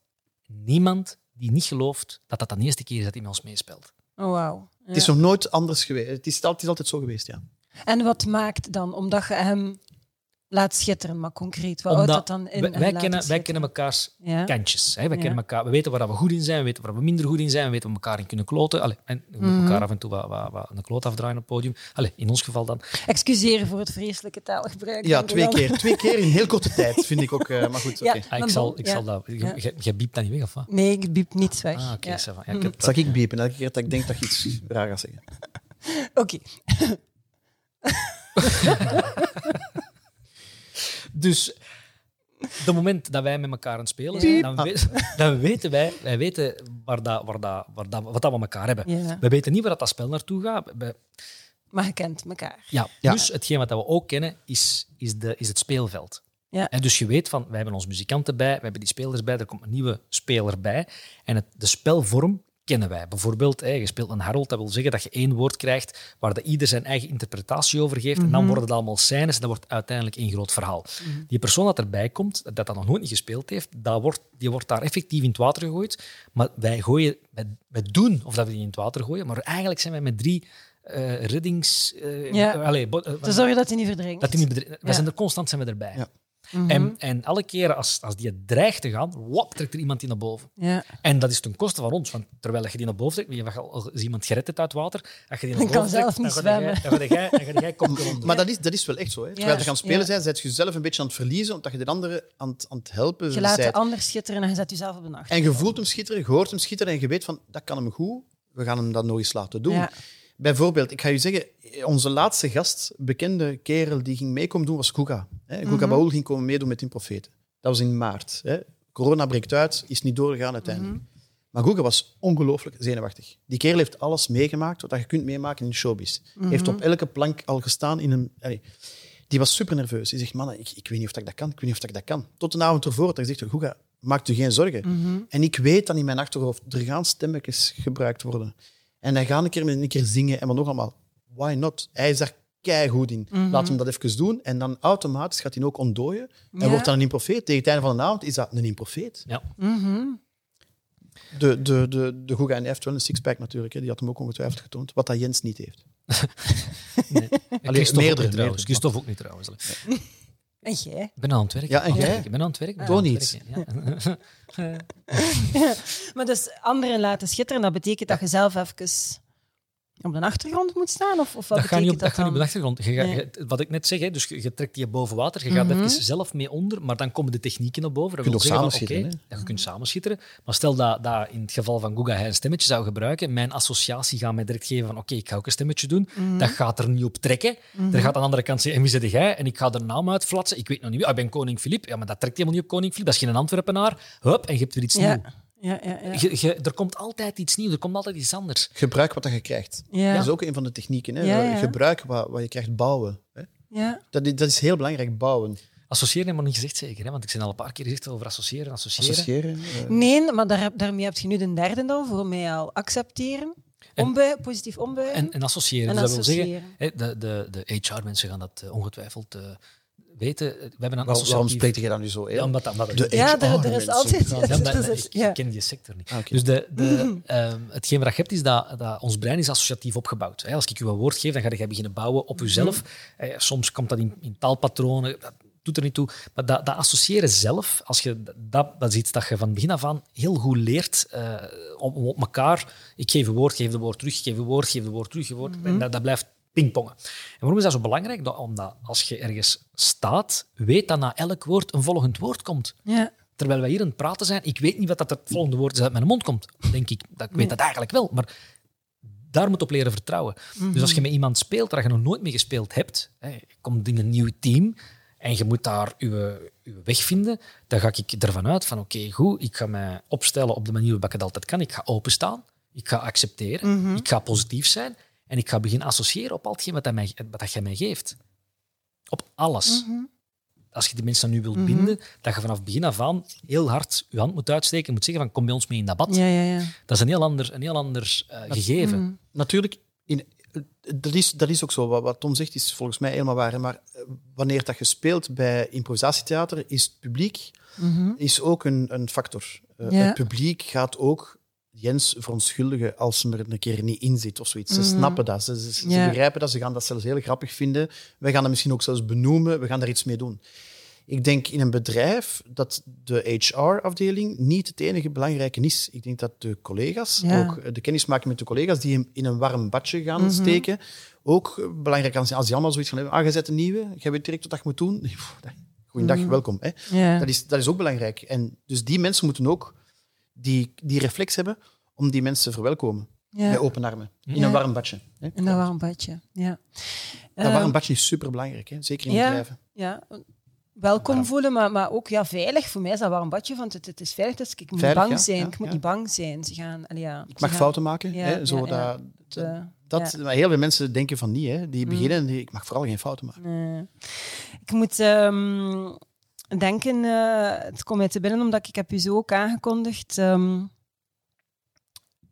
niemand die niet gelooft dat dat de eerste keer is dat hij met ons meespeelt. Oh, wauw. Ja. Het is nog nooit anders geweest. Het is, al- het is altijd zo geweest, ja. En wat maakt dan, omdat je hem laat schitteren, maar concreet, wat houdt dat dan in? wij, kennen, wij kennen mekaars Ja. kantjes. Hè. Wij Ja. kennen elkaar, we weten waar we goed in zijn, we weten waar we minder goed in zijn, we weten waar we elkaar in kunnen kloten. Allee, en we moeten Mhm. elkaar af en toe wat, wat, wat een kloot afdraaien op het podium. Allee, in ons geval dan. Excuseren voor het vreselijke taalgebruik. Ja, twee keer. Twee keer in heel korte tijd, vind ik ook. eh, maar goed, (laughs) oké. Ja. Ah, ik zal, ik ja. zal dat... Jij biept dat niet weg, of wat? Nee, ik biep niets weg. Ah, oké. Ja. ça va. Ja, ik heb- Zal ik biepen elke keer dat ik denk dat je iets raar gaat zeggen? (laughs) Oké. (laughs) Dus het moment dat wij met elkaar aan het spelen zijn, dan, we- dan weten wij, wij weten waar dat, waar dat, waar dat, wat dat we elkaar hebben. Ja. We weten niet waar dat, dat spel naartoe gaat. We- Maar je kent elkaar. ja, Ja. Plus, hetgeen wat we ook kennen, is, is, de, is het speelveld. Ja. En dus je weet van, wij hebben onze muzikanten bij, we hebben die spelers bij, er komt een nieuwe speler bij. En het, de spelvorm kennen wij. Bijvoorbeeld, hè, je speelt een Harold, dat wil zeggen dat je één woord krijgt waar de ieder zijn eigen interpretatie over geeft. En dan worden het allemaal scènes en dat wordt uiteindelijk één groot verhaal. Die persoon dat erbij komt, dat dat nog nooit niet gespeeld heeft, dat wordt, die wordt daar effectief in het water gegooid. Maar wij, gooien, wij, wij doen of dat we die in het water gooien, maar eigenlijk zijn wij met drie eh, reddings... eh, Ja. allee, bo- eh, Te zorgen dat hij niet verdrinkt. dat die niet Wij Ja. zijn er constant zijn we erbij. Ja. Mhm. En, en alle keren als, als die dreigt te gaan, wop, trekt er iemand die naar boven. Ja. En dat is ten koste van ons, want terwijl je die naar boven trekt, wie je al is iemand gered uit water, als je die naar Dan kan boven trekt, zelf niet dan ga jij- dan ga jij- onder. Maar dat is, dat is wel echt zo. Hè. Terwijl Ja. je gaan spelen Ja. zijn, zet je jezelf een beetje aan het verliezen, omdat je de andere aan het, aan het helpen Je laat de ander schitteren en je zet jezelf op de nacht. En je voelt hem schitteren, je hoort hem schitteren en je weet van, dat kan hem goed, we gaan hem dat nog eens laten doen. Ja. Bijvoorbeeld, ik ga je zeggen, onze laatste gast, bekende kerel die ging meekomen doen, was Guga. Hè. Guga Mhm. Baul ging komen meedoen met in Profeten. Dat was in maart. Hè. Corona breekt uit, is niet doorgegaan uiteindelijk. Mhm. Maar Guga was ongelooflijk zenuwachtig. Die kerel heeft alles meegemaakt wat je kunt meemaken in de showbiz. Mhm. Heeft op elke plank al gestaan in een... allee, die was super nerveus. Die zegt, man, ik, ik weet niet of ik dat kan. Ik weet niet of ik dat kan. Tot een avond ervoor dat hij zegt, Guga, maak u geen zorgen. Mhm. En ik weet dan in mijn achterhoofd, er gaan stemmetjes gebruikt worden. En hij gaat een keer met een keer zingen en wat nog allemaal. Why not? Hij is daar keigoed in. Mhm. Laat hem dat even doen. En dan automatisch gaat hij ook ontdooien. En Ja. wordt dan een improfeet. Tegen het einde van de avond is dat een improfeet. Ja. Mhm. De, de, de, de Guga en heeft wel een sixpack natuurlijk. Hè. Die had hem ook ongetwijfeld getoond. Wat dat Jens niet heeft. (laughs) Nee. Allee, ook meerdere, niet trouwens. Christophe ook niet trouwens. En jij? Ik ben aan het werk. Ja, en jij? Ik ben aan het werk. werken, Ja. (laughs) Maar dus anderen laten schitteren, dat betekent dat je zelf even op de achtergrond moet staan? Of, of wat dat gaat niet op, betekent dat gaat niet op de achtergrond. Je, gaat- Nee. je- wat ik net zeg, hè, dus je, je trekt die boven water, je gaat Mhm. even zelf mee onder, maar dan komen de technieken naar boven. Dat Je kunt ook oké, ja, je kunt samenschitteren. Maar stel dat, dat in het geval van Google hij een stemmetje zou gebruiken, mijn associatie gaat mij direct geven van oké, ik ga ook een stemmetje doen. Mhm. Dat gaat er niet op trekken. Er gaat aan de andere kant zeggen, en wie zit jij? En ik ga er naam uitflatsen. Ik weet nog niet wie. Ah, ik ben koning Filip. Ja, maar dat trekt helemaal niet op koning Filip. Dat is geen Antwerpenaar. Hup, en je hebt weer iets Ja. nieuws. Ja, ja, ja. Je, je- er komt altijd iets nieuws, er komt altijd iets anders. Gebruik wat je krijgt. Ja. Dat is ook een van de technieken. Hè? Ja, ja. Gebruik wat, wat je krijgt, bouwen. Hè? ja. Dat, is, dat is heel belangrijk, bouwen. Associëren heb ik nog niet gezegd, zeker. Hè? Want ik ben al een paar keer gezegd over associëren, associëren. Associëren. eh, Nee, maar daar, daarmee heb je nu de derde dan, voor mij al accepteren. En- positief ombuigen. En, en associëren. En dus dat wil zeggen, de, de, de HR-mensen gaan dat eh, ongetwijfeld eh, weten. We hebben een waarom associatief... spreek je dat nu zo? Ja, omdat, omdat De Ja, er- er is altijd- Ja. Ja, (laughs) is- ik, ja. ik ken die sector niet. Ah. Dus de, de, (laughs) ehm, hetgeen wat je hebt is dat, dat ons brein is associatief opgebouwd. Hè, Als ik je een woord geef, dan ga je beginnen bouwen op jezelf. Eh, soms komt dat in, in taalpatronen, dat doet er niet toe. Maar dat, dat associëren zelf, als je, dat, dat is iets dat je van begin af aan heel goed leert eh, om, om op elkaar... Ik geef een woord, geef de woord terug, geef een woord, geef de woord terug. Geef een woord, en dat, dat blijft pingpongen. En waarom is dat zo belangrijk? Dat, omdat als je ergens staat, weet dat na elk woord een volgend woord komt. Ja. Terwijl wij hier aan het praten zijn, ik weet niet wat dat het volgende woord is dat uit mijn mond komt. Denk ik, dat ik weet dat eigenlijk wel. Maar daar moet op leren vertrouwen. Dus als je met iemand speelt waar je nog nooit mee gespeeld hebt, hè, je komt in een nieuw team en je moet daar je, je weg vinden, dan ga ik ervan uit van oké, goed, ik ga mij opstellen op de manier waarop ik het altijd kan. Ik ga openstaan, ik ga accepteren, ik ga positief zijn en ik ga beginnen associëren op al hetgeen wat, dat mij, wat dat jij mij geeft. Op alles als je die mensen dan nu wilt binden, dat je vanaf begin af aan heel hard je hand moet uitsteken en moet zeggen van kom bij ons mee in dat bad. Ja, ja, ja. Dat is een heel ander, een heel ander eh, gegeven. Natuurlijk, in, dat, is, dat is ook zo. Wat, wat Tom zegt is volgens mij helemaal waar. Maar eh, wanneer dat je speelt bij improvisatietheater, is het publiek is ook een, een factor. Eh, Ja. Het publiek gaat ook Jens verontschuldigen als ze er een keer niet in zit of zoiets. Ze snappen dat. Ze, ze, begrijpen dat. Ze gaan dat zelfs heel grappig vinden. Wij gaan dat misschien ook zelfs benoemen. We gaan daar iets mee doen. Ik denk in een bedrijf dat de HR-afdeling niet het enige belangrijke is. Ik denk dat de collega's, Ja. ook de kennismaking met de collega's die hem in een warm badje gaan steken, ook belangrijk kan zijn. Als die allemaal zoiets van hebben, ah, je zet een nieuwe, jij weet direct wat je moet doen. (laughs) Goeiedag, welkom. Hè. Ja. Dat, is, dat is ook belangrijk. En dus die mensen moeten ook die, die reflex hebben om die mensen te verwelkomen. Met open armen. In Ja. een warm badje. Hè. En dat warm badje. Ja. Dat warm badje is superbelangrijk, hè. zeker in ja. bedrijven. ja. Welkom Warm. voelen, maar, maar ook ja, veilig. Voor mij is dat warm badje, want het, het is veilig. Dus ik moet Veilig, bang zijn. ik moet niet bang zijn. Ze gaan, ja, Ik mag gaan- fouten maken. Hè, zo dat, dat, heel veel mensen denken van niet. Hè. Die Mm. beginnen en die, ik mag vooral geen fouten maken. Nee. Ik moet ehm, denken, eh, het komt mij te binnen omdat ik heb u zo ook aangekondigd. ehm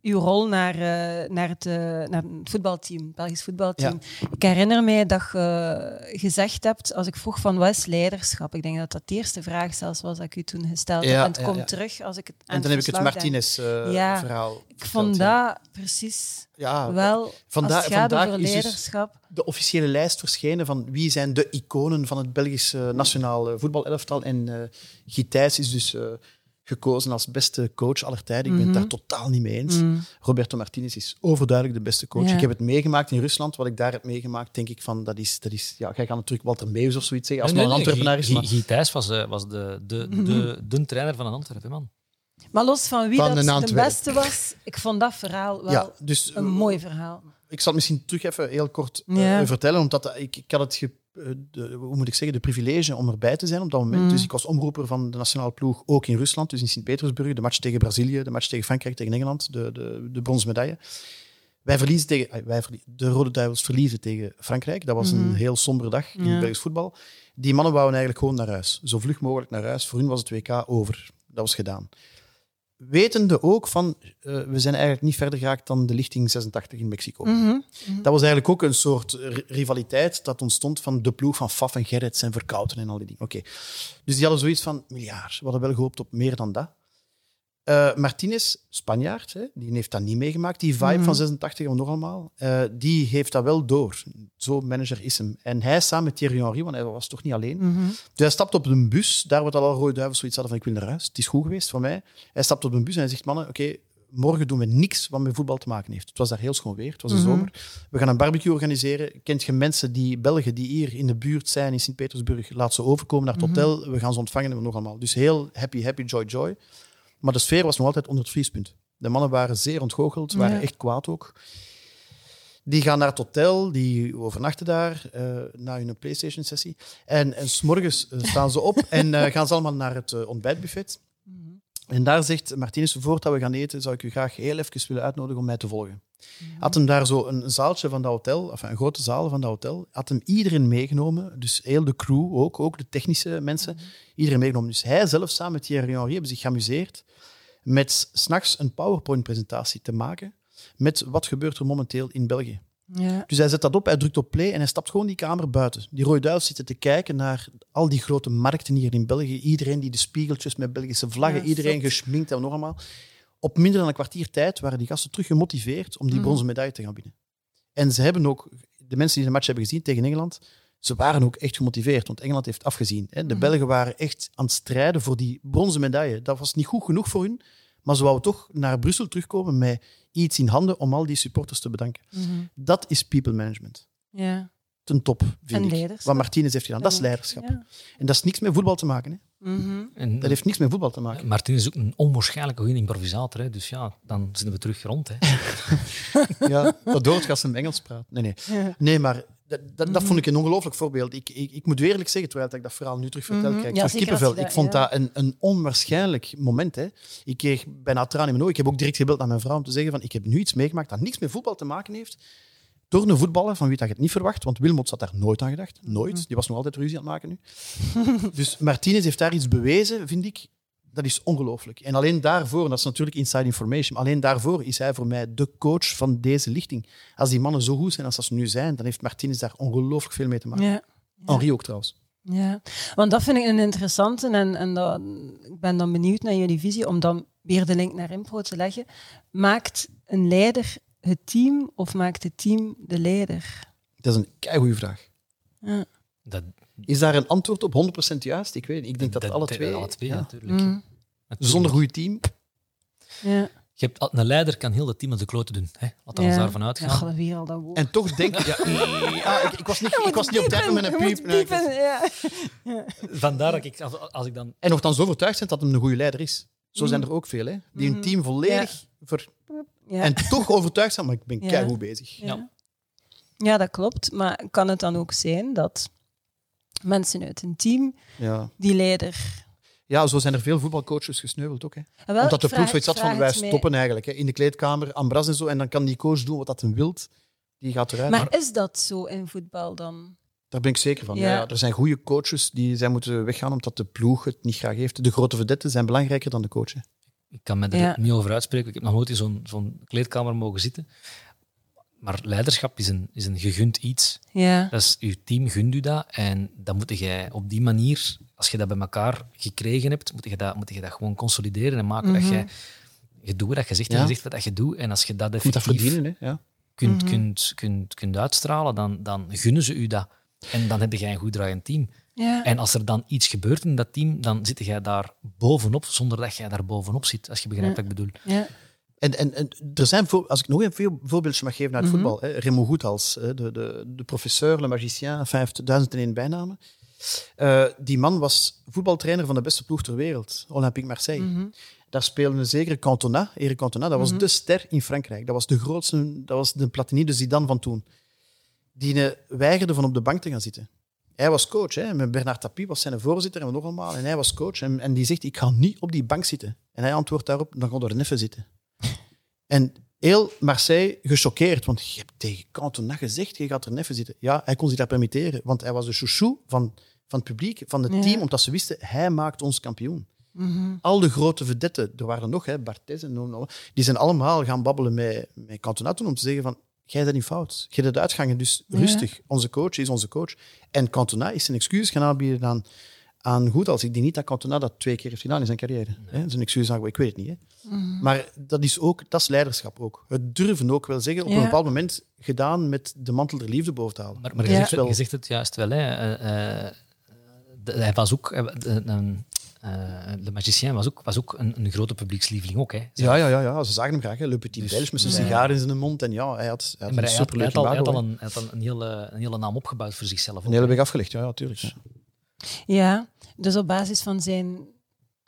uw rol naar, eh, naar, het, eh, naar het voetbalteam, het Belgisch voetbalteam. Ik herinner mij dat je gezegd hebt, als ik vroeg van wat is leiderschap, ik denk dat dat de eerste vraag zelfs was dat ik u toen gesteld heb. Ja, En het ja, komt terug als ik het aan En dan heb ik het Martinez-verhaal. Ik vond dat precies Ja, wel, Vanda- als vandaag is dus- leiderschap. de officiële lijst verschenen van wie zijn de iconen van het Belgische nationaal eh, voetbalelftal. En eh Guy Thijs is dus eh, gekozen als beste coach aller tijden. Ik ben het daar totaal niet mee eens. Mm. Roberto Martinez is overduidelijk de beste coach. Ja. Ik heb het meegemaakt in Rusland. Wat ik daar heb meegemaakt, denk ik van, dat is... Dat is ja, jij gaat natuurlijk Walter Meus of zoiets zeggen, als een Antwerpenaar is. Guy, Maar Guy Thijs was, eh, was de, de, de, de trainer van een Antwerpen, man. Maar los van wie Van dat de beste was, ik vond dat verhaal wel ja, dus een mooi verhaal. ik zal het misschien terug even heel kort eh, Ja. vertellen, omdat dat- ik, ik had het, ge- eh, de, hoe moet ik zeggen, de privilege om erbij te zijn op dat moment. Mm. Dus ik was omroeper van de nationale ploeg, ook in Rusland, dus in Sint-Petersburg, de match tegen Brazilië, de match tegen Frankrijk, tegen Engeland, de, de, de bronzen medaille. Wij verliezen tegen, ah, wij verlie- de Rode Duivels verliezen tegen Frankrijk. Dat was een heel sombere dag in. Ja. het Belgisch voetbal. Die mannen wouden eigenlijk gewoon naar huis. Zo vlug mogelijk naar huis. Voor hun was het WK over. Dat was gedaan. Wetende ook van, eh, we zijn eigenlijk niet verder geraakt dan de lichting 86 in Mexico. Mhm. Dat was eigenlijk ook een soort ri- rivaliteit dat ontstond van de ploeg van Faf en Gerrits en Verkouten en al die dingen. Oké. Dus die hadden zoiets van, miljard. We hadden wel gehoopt op meer dan dat. Uh, Martinez, Spanjaard, hè, die heeft dat niet meegemaakt. Die vibe Mhm. van 86 en nog allemaal. Uh, die heeft dat wel door. Zo'n manager is hem. En hij samen met Thierry Henry, want hij was toch niet alleen. Mhm. Dus hij stapt op een bus, daar wordt al rode duivels zoiets hadden van ik wil naar huis. Het is goed geweest voor mij. Hij stapt op een bus en hij zegt, mannen, oké, morgen doen we niks wat met voetbal te maken heeft. Het was daar heel schoon weer, het was de Mhm. zomer. We gaan een barbecue organiseren. Kent je mensen die, Belgen die hier in de buurt zijn, in Sint-Petersburg, laat ze overkomen naar het hotel. We gaan ze ontvangen en nog allemaal. Dus heel happy, happy, joy, joy. Maar de sfeer was nog altijd onder het vriespunt. De mannen waren zeer ontgoocheld, waren Ja. echt kwaad ook. Die gaan naar het hotel, die overnachten daar eh, na hun PlayStation-sessie. En, en s'morgens eh, staan ze op en eh, gaan ze allemaal naar het ontbijtbuffet. Mhm. En daar zegt Martinez, voordat we gaan eten, zou ik u graag heel even willen uitnodigen om mij te volgen. Mhm. Had hem daar zo een zaaltje van dat hotel, enfin, een grote zaal van dat hotel, had hem iedereen meegenomen, dus heel de crew ook, ook de technische mensen, iedereen meegenomen. Dus hij zelf samen met Thierry Henry hebben zich geamuseerd met s'nachts een PowerPoint-presentatie te maken met wat gebeurt er momenteel in België. Ja. Dus hij zet dat op, hij drukt op play en hij stapt gewoon die kamer buiten. Die rode duivels zitten te kijken naar al die grote markten hier in België. Iedereen die de spiegeltjes met Belgische vlaggen, Ja, iedereen geschminkt en nog allemaal. Op minder dan een kwartier tijd waren die gasten terug gemotiveerd om die Mhm. bronzen medaille te gaan winnen. En ze hebben ook, de mensen die de match hebben gezien tegen Engeland, ze waren ook echt gemotiveerd, want Engeland heeft afgezien. Hè. De Mhm. Belgen waren echt aan het strijden voor die bronzen medaille. Dat was niet goed genoeg voor hun, maar ze wouden toch naar Brussel terugkomen met iets in handen om al die supporters te bedanken. Mhm. Dat is people management. Ja. Ten top, vind En ik. Wat Martinez heeft gedaan. Dat is leiderschap. Ja. En dat is niks met voetbal te maken. Hè. Mhm. En, Dat heeft niks met voetbal te maken. Martin is ook een onwaarschijnlijk goede improvisator. Hè? Dus ja, dan zitten we terug rond. Hè? (laughs) Ja, dat dood als hem Engels praat. Nee, nee. Ja. nee maar dat, dat, dat vond ik een ongelooflijk voorbeeld. Ik, ik, ik moet eerlijk zeggen, terwijl ik dat verhaal nu terug vertel, Mhm. krijg ik Ja, kippenvel. vond ja. dat een, een onwaarschijnlijk moment. Hè. Ik kreeg bijna tranen in mijn ogen. Ik heb ook direct gebeld naar mijn vrouw om te zeggen van ik heb nu iets meegemaakt dat niks met voetbal te maken heeft. Door een voetballer van wie dat je het niet verwacht, want Wilmots had daar nooit aan gedacht. Nooit. Die was nog altijd ruzie aan het maken nu. (laughs) dus Martinez heeft daar iets bewezen, vind ik. Dat is ongelooflijk. En alleen daarvoor, en dat is natuurlijk inside information, maar alleen daarvoor is hij voor mij de coach van deze lichting. Als die mannen zo goed zijn als ze nu zijn, dan heeft Martinez daar ongelooflijk veel mee te maken. Ja. Henri ook trouwens. Ja, want dat vind ik een interessante en, en dat, ik ben dan benieuwd naar jullie visie om dan weer de link naar impro te leggen. Maakt een leider het team of maakt het team de leider? Dat is een keigoede vraag. Ja. Dat, Is daar een antwoord op 100% juist? Ik weet niet. Ik denk dat, alle twee... Alle twee, ja. natuurlijk. Mm. Natuurlijk. Zonder goed team. Ja. Je hebt, een leider kan heel het team aan de kloten doen. Hè? Laten we ja. daarvan Ja, uitgaan. weer al dat woord. En toch denk ik... Ja, ah, ik, ik was niet, ik was niet op tijd met een piep. Nee, ik was- piepen, ja. (laughs) Vandaar dat ik, als, als ik dan... En nogthans overtuigd zijn dat hij een goede leider is. Zo zijn er ook veel, hè, die hun team volledig... Ver... Ja. En toch overtuigd zijn, maar ik ben Ja. bezig. Ja. ja, dat klopt. Maar kan het dan ook zijn dat mensen uit een team Ja. die leider... ja, zo zijn er veel voetbalcoaches gesneuveld ook. Hè. Ah, wel, Omdat de ploeg zoiets had van, wij mij- stoppen eigenlijk. Hè, in de kleedkamer, Ambras en zo. En dan kan die coach doen wat dat hij wilt. Die gaat eruit. Maar is dat zo in voetbal dan? Daar ben ik zeker van. Ja. Er zijn goede coaches die zijn moeten weggaan omdat de ploeg het niet graag heeft. De grote vedetten zijn belangrijker dan de coach. hè. Ik kan me er Ja. niet over uitspreken. Ik heb nog nooit in zo'n zo'n kleedkamer mogen zitten. Maar leiderschap is een, is een gegund iets. Ja. Dat is, je team gunt u dat. En dan moet je op die manier, als je dat bij elkaar gekregen hebt, moet je dat, moet je dat gewoon consolideren en maken dat Mhm. je, je doet wat je zegt en Ja. je zegt wat je doet. En als je dat Je moet dat effectief verdienen. Hè? Ja. kunt, Mhm. kunt, kunt, kunt uitstralen, dan, dan gunnen ze u dat. En dan heb je een goed draaiend team. Ja. En als er dan iets gebeurt in dat team, dan zit jij daar bovenop, zonder dat jij daar bovenop zit, als je begrijpt Ja. wat ik bedoel. ja. En, en, en er zijn, voor, als ik nog een voorbeeldje mag geven uit Mhm. voetbal. Hè, Remo Goethals, hè, de, de, de professeur, le magicien, enfin, hij heeft duizend en één bijnamen. Eh, die man was voetbaltrainer van de beste ploeg ter wereld, Olympique Marseille. Mhm. Daar speelde een zekere Cantona, Eric Cantona. Dat was Mhm. de ster in Frankrijk. Dat was de grootste, dat was de Platini, de Zidane van toen. Die eh, weigerde van op de bank te gaan zitten. Hij was coach. Hè. Met Bernard Tapie was zijn voorzitter en we nog allemaal. En hij was coach. En, en die zegt, ik ga niet op die bank zitten. En hij antwoordt daarop, dan ga je er even zitten. En heel Marseille gechoqueerd, want je hebt tegen Cantona gezegd, je gaat er even zitten. Ja, hij kon zich dat permitteren, want hij was de chouchou van, van het publiek, van het Ja. team, omdat ze wisten, hij maakt ons kampioen. Mhm. Al de grote vedetten, er waren nog, hè, Barthez en noem die zijn allemaal gaan babbelen met, met Cantona toen om te zeggen van, jij bent niet fout. Jij hebt uitgangen, dus Ja. rustig. Onze coach is onze coach. En Cantona is zijn excuus gaan aanbieden aan, aan goed als ik die niet dat Cantona dat twee keer heeft gedaan in zijn carrière. Hè? Is een excuus, ik weet het niet. Hè? Mhm. Maar dat is ook, dat is leiderschap ook. Het durven ook wel zeggen, op Ja. een bepaald moment gedaan met de mantel der liefde boven te halen. Maar, maar je, Ja. zegt, het- je zegt het juist wel. Hè. Eh, eh, de- hij was ook, eh, de, een- de magicien was ook, was ook een, een grote publiekslieveling. Ook, hè. Ja, ja, ja, ja, ze zagen hem graag. Hè. Le Petit Dus- Belge met zijn sigaar in zijn mond. En ja, hij had, hij had maar een hij had, hij superleuk had al, hij had imago, al hè. een, hij had al een, hele, een hele naam opgebouwd voor zichzelf. ook, Een hele weg afgelegd, ja, ja tuurlijk. Ja. Ja, dus op basis van zijn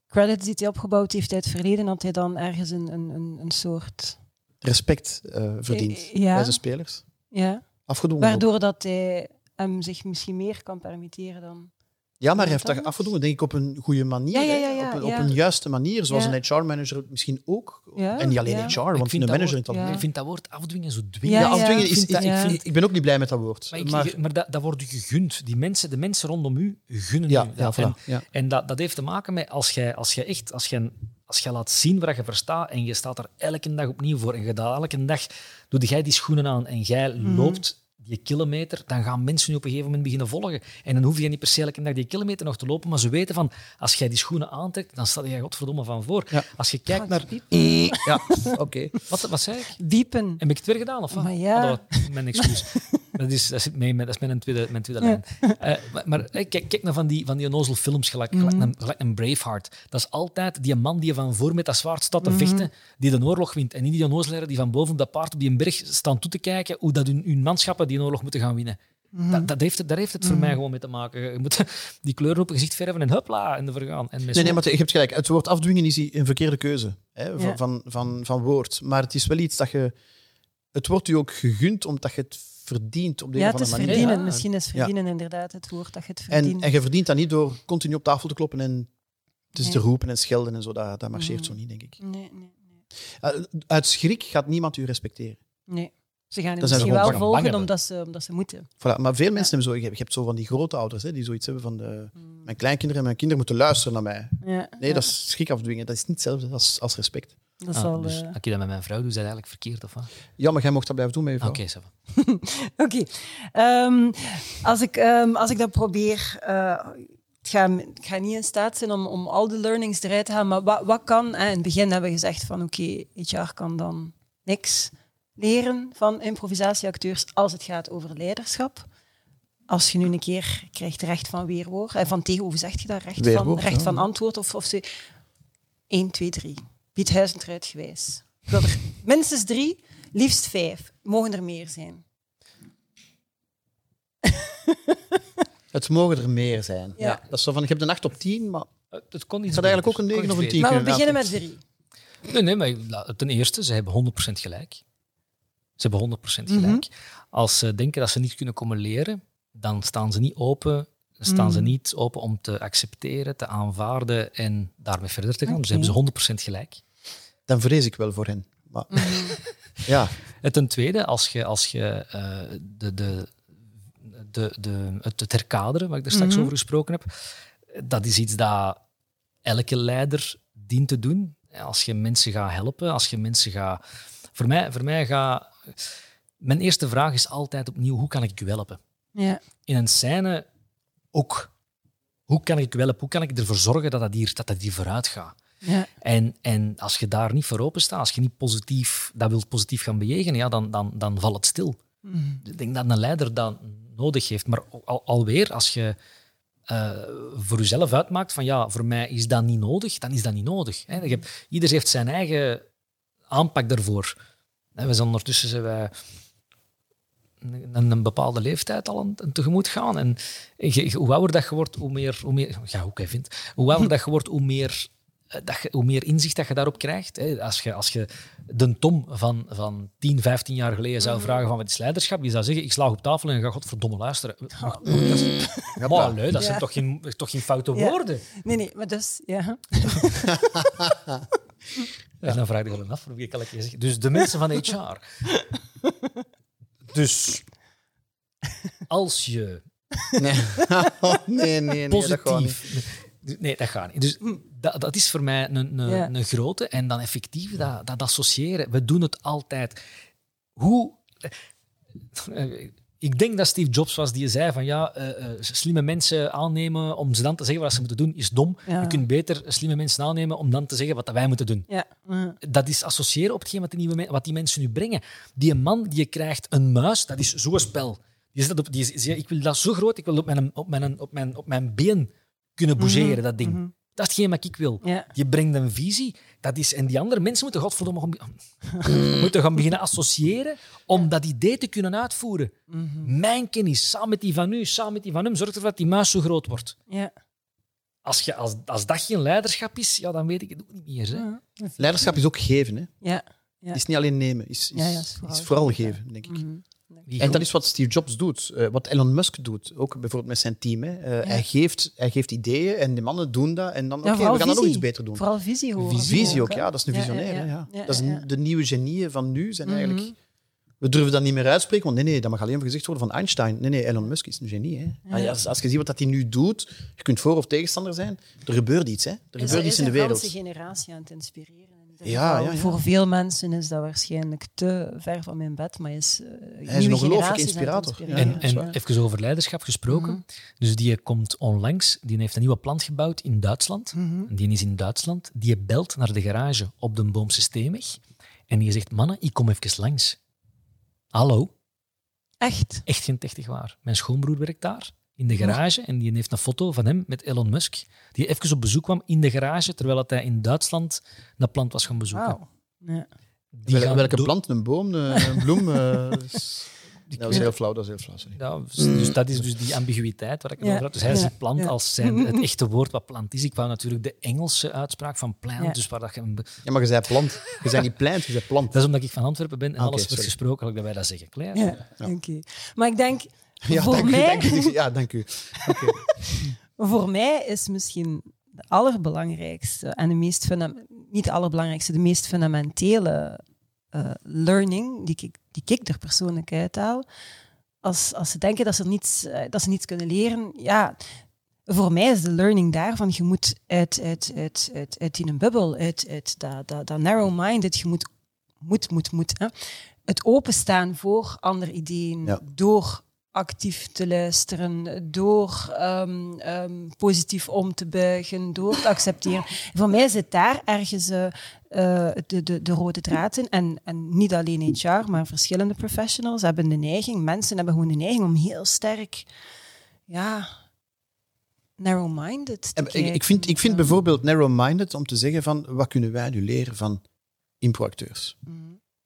credits die hij opgebouwd heeft uit het verleden, had hij dan ergens een, een, een, een soort... Respect eh verdient Eh, ja. bij zijn spelers. Ja, Afgedwongen. waardoor dat hij hem zich misschien meer kan permitteren dan... Ja, maar hij heeft dat afgedwongen, denk ik, op een goede manier. Ja, ja, hè. ja, ja, op, een, ja. op een juiste manier, zoals Ja. een HR-manager misschien ook. Ja, en niet alleen ja. HR, Ik want vind de dat manager woord- algemeen. Ik vind dat woord afdwingen zo Ja, dwingend. Ja, afdwingen ik is... vind dat- ik, vind- ik ben ook niet blij met dat woord. Maar, ik- maar, maar dat, dat wordt je gegund. Die mensen, de mensen rondom u gunnen ja, u ja, dat. En, en dat, dat heeft te maken met als jij, als jij echt, als jij, als jij laat zien wat je verstaat en je staat er elke dag opnieuw voor en je dat elke dag doe jij die schoenen aan en jij Mhm. loopt die kilometer, dan gaan mensen je op een gegeven moment beginnen volgen. En dan hoef je niet per se elke dag die kilometer nog te lopen, maar ze weten van, als jij die schoenen aantrekt, dan sta je godverdomme van voor. Ja. Als je kijkt naar... Ja, oké. Wat, wat zei ik? Diepen. Heb ik het weer gedaan? Of wat? Maar ja. Oh, dat- mijn excuus. (laughs) dat, is, dat, zit mee, met- dat is mijn tweede, mijn tweede Ja. lijn. Eh, maar maar eh, kijk, kijk naar van die, van die onnozel films, gelijk, Mhm. gelijk, een, gelijk een Braveheart. Dat is altijd die man die van voor met dat zwaard staat Mhm. te vechten, die de oorlog wint. En niet die onnozelaars die van boven op dat paard op die berg staan toe te kijken hoe dat hun, hun manschappen die oorlog moeten gaan winnen. Mhm. Dat, dat heeft, het- daar heeft het voor mij gewoon mee te maken. Je moet (laughs) die kleuren op je gezicht verven en hupla, en de vergaan. En Nee, nee, maar je hebt gelijk. Het woord afdwingen is een verkeerde keuze hè, van, Ja. van, van, van woord. Maar het is wel iets dat je... Het wordt u ook gegund omdat je het verdient op de Ja, een het of is andere manier. verdienen. Ja. Misschien is verdienen inderdaad het woord dat je het En, verdient. en je verdient dat niet door continu op tafel te kloppen en dus Nee. te roepen en schelden en zo. Dat, dat marcheert Mm. zo niet, denk ik. Nee, nee, nee. Uh, uit schrik gaat niemand u respecteren. nee. Ze gaan het misschien wel volgen omdat ze, omdat ze moeten. Voilà. Maar veel mensen hebben zo... Je hebt, je hebt zo van die grote ouders hè, die zoiets hebben van... De, mijn kleinkinderen en mijn kinderen moeten luisteren naar mij. Ja, Nee, ja, dat is schrik afdwingen. Dat is niet hetzelfde als, als respect. Dat Ah, dus eh, als ik dat met mijn vrouw doe, is dat eigenlijk verkeerd, of wat? Ja, maar jij mocht dat blijven doen met je vrouw. Oké, va. (laughs) Oké. Ehm, als, ik, ehm, als ik dat probeer... eh, ik ga, ik ga niet in staat zijn om, om al de learnings eruit te halen, maar wat, wat kan... Hè, in het begin hebben we gezegd van oké, HR kan dan niks leren van improvisatieacteurs als het gaat over leiderschap. Als je nu een keer krijgt recht van weerwoord, en van tegen, hoe zeg je dat? Recht, van, recht ja. van antwoord of, of zo. 1, 2, 3. Piet Huizentruid gewijs. Ik wil er minstens drie, liefst vijf. Mogen er meer zijn. (laughs) Het mogen er meer zijn. Ja. Ja. Dat is zo van, je hebt een 8 op 10, maar Eh, Het kon het iets gaat eigenlijk ook een beter. 9 of een iets 10 Maar we beginnen met laten. drie. Nee, nee, maar ten eerste, ze hebben 100% gelijk. Ze hebben 100% Mhm. gelijk. Als ze denken dat ze niet kunnen komen leren, dan staan ze niet open. Staan ze Mhm. niet open om te accepteren, te aanvaarden en daarmee verder te gaan. Dus Oké. hebben ze 100% gelijk. Dan vrees ik wel voor hen. Maar, Mhm. ja, En ten tweede, als je, als je eh, de, de, de, de, het, het herkaderen, waar ik er straks Mhm. over gesproken heb, dat is iets dat elke leider dient te doen. Als je mensen gaat helpen, als je mensen gaat... Voor mij, voor mij gaat... Mijn eerste vraag is altijd opnieuw, hoe kan ik u helpen? Ja. In een scène ook. Hoe kan ik u helpen? Hoe kan ik ervoor zorgen dat dat hier, dat dat hier vooruit gaat? Ja. En, en als je daar niet voor open staat, als je niet positief, dat wilt positief gaan bejegenen, ja, dan, dan, dan valt het stil. Mhm. Ik denk dat een leider dat nodig heeft. Maar al, alweer, als je eh, voor jezelf uitmaakt van ja, voor mij is dat niet nodig, dan is dat niet nodig. Hè. Je hebt, ieder heeft zijn eigen aanpak daarvoor. We zijn ondertussen zijn wij een, een bepaalde leeftijd al aan tegemoet gaan. En je- hoe ouder dat je wordt, hoe meer, hoe meer ja, hoe jij vindt, hoe ouder (laughs) dat je wordt, hoe meer, dat je, hoe meer inzicht dat je daarop krijgt. Hè. Als, je, als je de Tom van, van 10, 15 jaar geleden zou vragen van wat is leiderschap, die zou zeggen, ik slaag op tafel en ga godverdomme luisteren. Maar, dat is, (laughs) maar, allee, dat zijn Ja. toch geen, toch geen foute Ja. woorden? Nee, nee, maar dus, ja. (laughs) En dan vraag je gewoon af, kan ik je zeggen? Dus de mensen van HR. Dus als je nee. (laughs) Oh, nee, nee, nee, dat positief. Nee, dat gaat niet. Dus dat, dat is voor mij een, een, Ja. een grote. En dan effectief dat, dat associëren. We doen het altijd. Hoe. eh, Ik denk dat Steve Jobs was die zei van ja, uh, uh, slimme mensen aannemen om ze dan te zeggen wat ze moeten doen is dom. Ja. Je kunt beter slimme mensen aannemen om dan te zeggen wat wij moeten doen. Ja. Dat is associëren op hetgeen wat die, nieuwe, wat die mensen nu brengen. Die man die krijgt een muis, dat is zo'n spel. Die zegt op, die, die, ik wil dat zo groot, ik wil op mijn, op mijn, op mijn, op mijn been kunnen bougeren, mm -hmm. dat ding. Mm -hmm. Dat is hetgeen wat ik wil. Ja. Je brengt een visie. Dat is, en die andere mensen moeten godverdomme (laughs) moeten gaan beginnen associëren om dat idee te kunnen uitvoeren. Mm -hmm. Mijn kennis, samen met die van u, samen met die van hem, zorgt ervoor dat die muis zo groot wordt. Ja. Als, je, als, als dat geen leiderschap is, ja, dan weet ik het ook niet meer. Hè. Ja. Leiderschap is ook geven. Hè? Ja. Het is niet alleen nemen, is, is, Ja, ja, is, is vooral vooral, geven, denk ik. Mhm. En dat is wat Steve Jobs doet, eh, wat Elon Musk doet, ook bijvoorbeeld met zijn team. Hè. Eh, hij, geeft, hij geeft ideeën en de mannen doen dat en dan, Ja, oké, we gaan dat nog iets beter doen. Vooral visie horen. Visie ook, ja, dat is een Ja, visionair. ja, hè, ja. Ja. Ja, Dat is ja, een- ja. de nieuwe genieën van nu zijn Mhm. eigenlijk... We durven dat niet meer uitspreken, want nee, nee, dat mag alleen maar gezegd worden van Einstein. Nee, nee, Elon Musk is een genie. Hè. Ah, ja, Als, als je ziet wat dat hij nu doet, je kunt voor- of tegenstander zijn, er gebeurt iets. Hè. Er Is, gebeurt is iets in de een wereld. ganse generatie aan het inspireren. Ja, geval. ja, ja. Voor veel mensen is dat waarschijnlijk te ver van mijn bed, maar is, uh, Hij is een ongelooflijke inspirator. En, Ja, en even over leiderschap gesproken. Mhm. Dus die komt onlangs, die heeft een nieuwe plant gebouwd in Duitsland. Mhm. En Die is in Duitsland. Die belt naar de garage op de Boomsysteemweg. En die zegt, mannen, ik kom even langs. Hallo, Echt. echt geen techtig waar. Mijn schoonbroer werkt daar, in de garage. En die heeft een foto van hem met Elon Musk. Die even op bezoek kwam in de garage, terwijl dat hij in Duitsland dat plant was gaan bezoeken. Ja. Die Wel- gaan welke plant? Een boom? Een, een bloem? (laughs) eh, dat is heel flauw, dat is heel flauw. Sorry. Ja, dus, dus dat is dus die ambiguïteit waar ik het Ja, over had. Dus hij ja, ziet plant ja. als zijn, het (laughs) echte woord wat plant is. Ik wou natuurlijk de Engelse uitspraak van plant, Ja. dus waar dat je Ja, maar je zei plant. Je zei niet plant, je zei plant. Dat is omdat ik van Antwerpen ben en Ah, alles wordt gesproken, dat wij dat zeggen. Klaar? Ja, oké. Maar ik denk, Ja, voor, dank u, mij, dank u. Ja, dank u. (laughs) voor mij is misschien de allerbelangrijkste en de meest niet de allerbelangrijkste, de meest fundamentele eh, learning die ik, die ik er persoonlijk uithaal. Als, als ze denken dat ze, niets, eh, dat ze niets kunnen leren, ja, voor mij is de learning daarvan, je moet uit, uit, uit, uit, uit die bubbel, uit, uit dat, dat, dat narrow-minded, je moet, moet, moet, moet, hè, het openstaan voor andere ideeën, Ja. door actief te luisteren, door ehm, ehm, positief om te buigen, door te accepteren. Voor mij zit daar ergens eh, eh, de, de, de rode draad in. En, en niet alleen HR, maar verschillende professionals hebben de neiging, mensen hebben gewoon de neiging om heel sterk, ja, narrow-minded te En ik, vind, ik vind bijvoorbeeld narrow-minded om te zeggen van wat kunnen wij nu leren van improacteurs.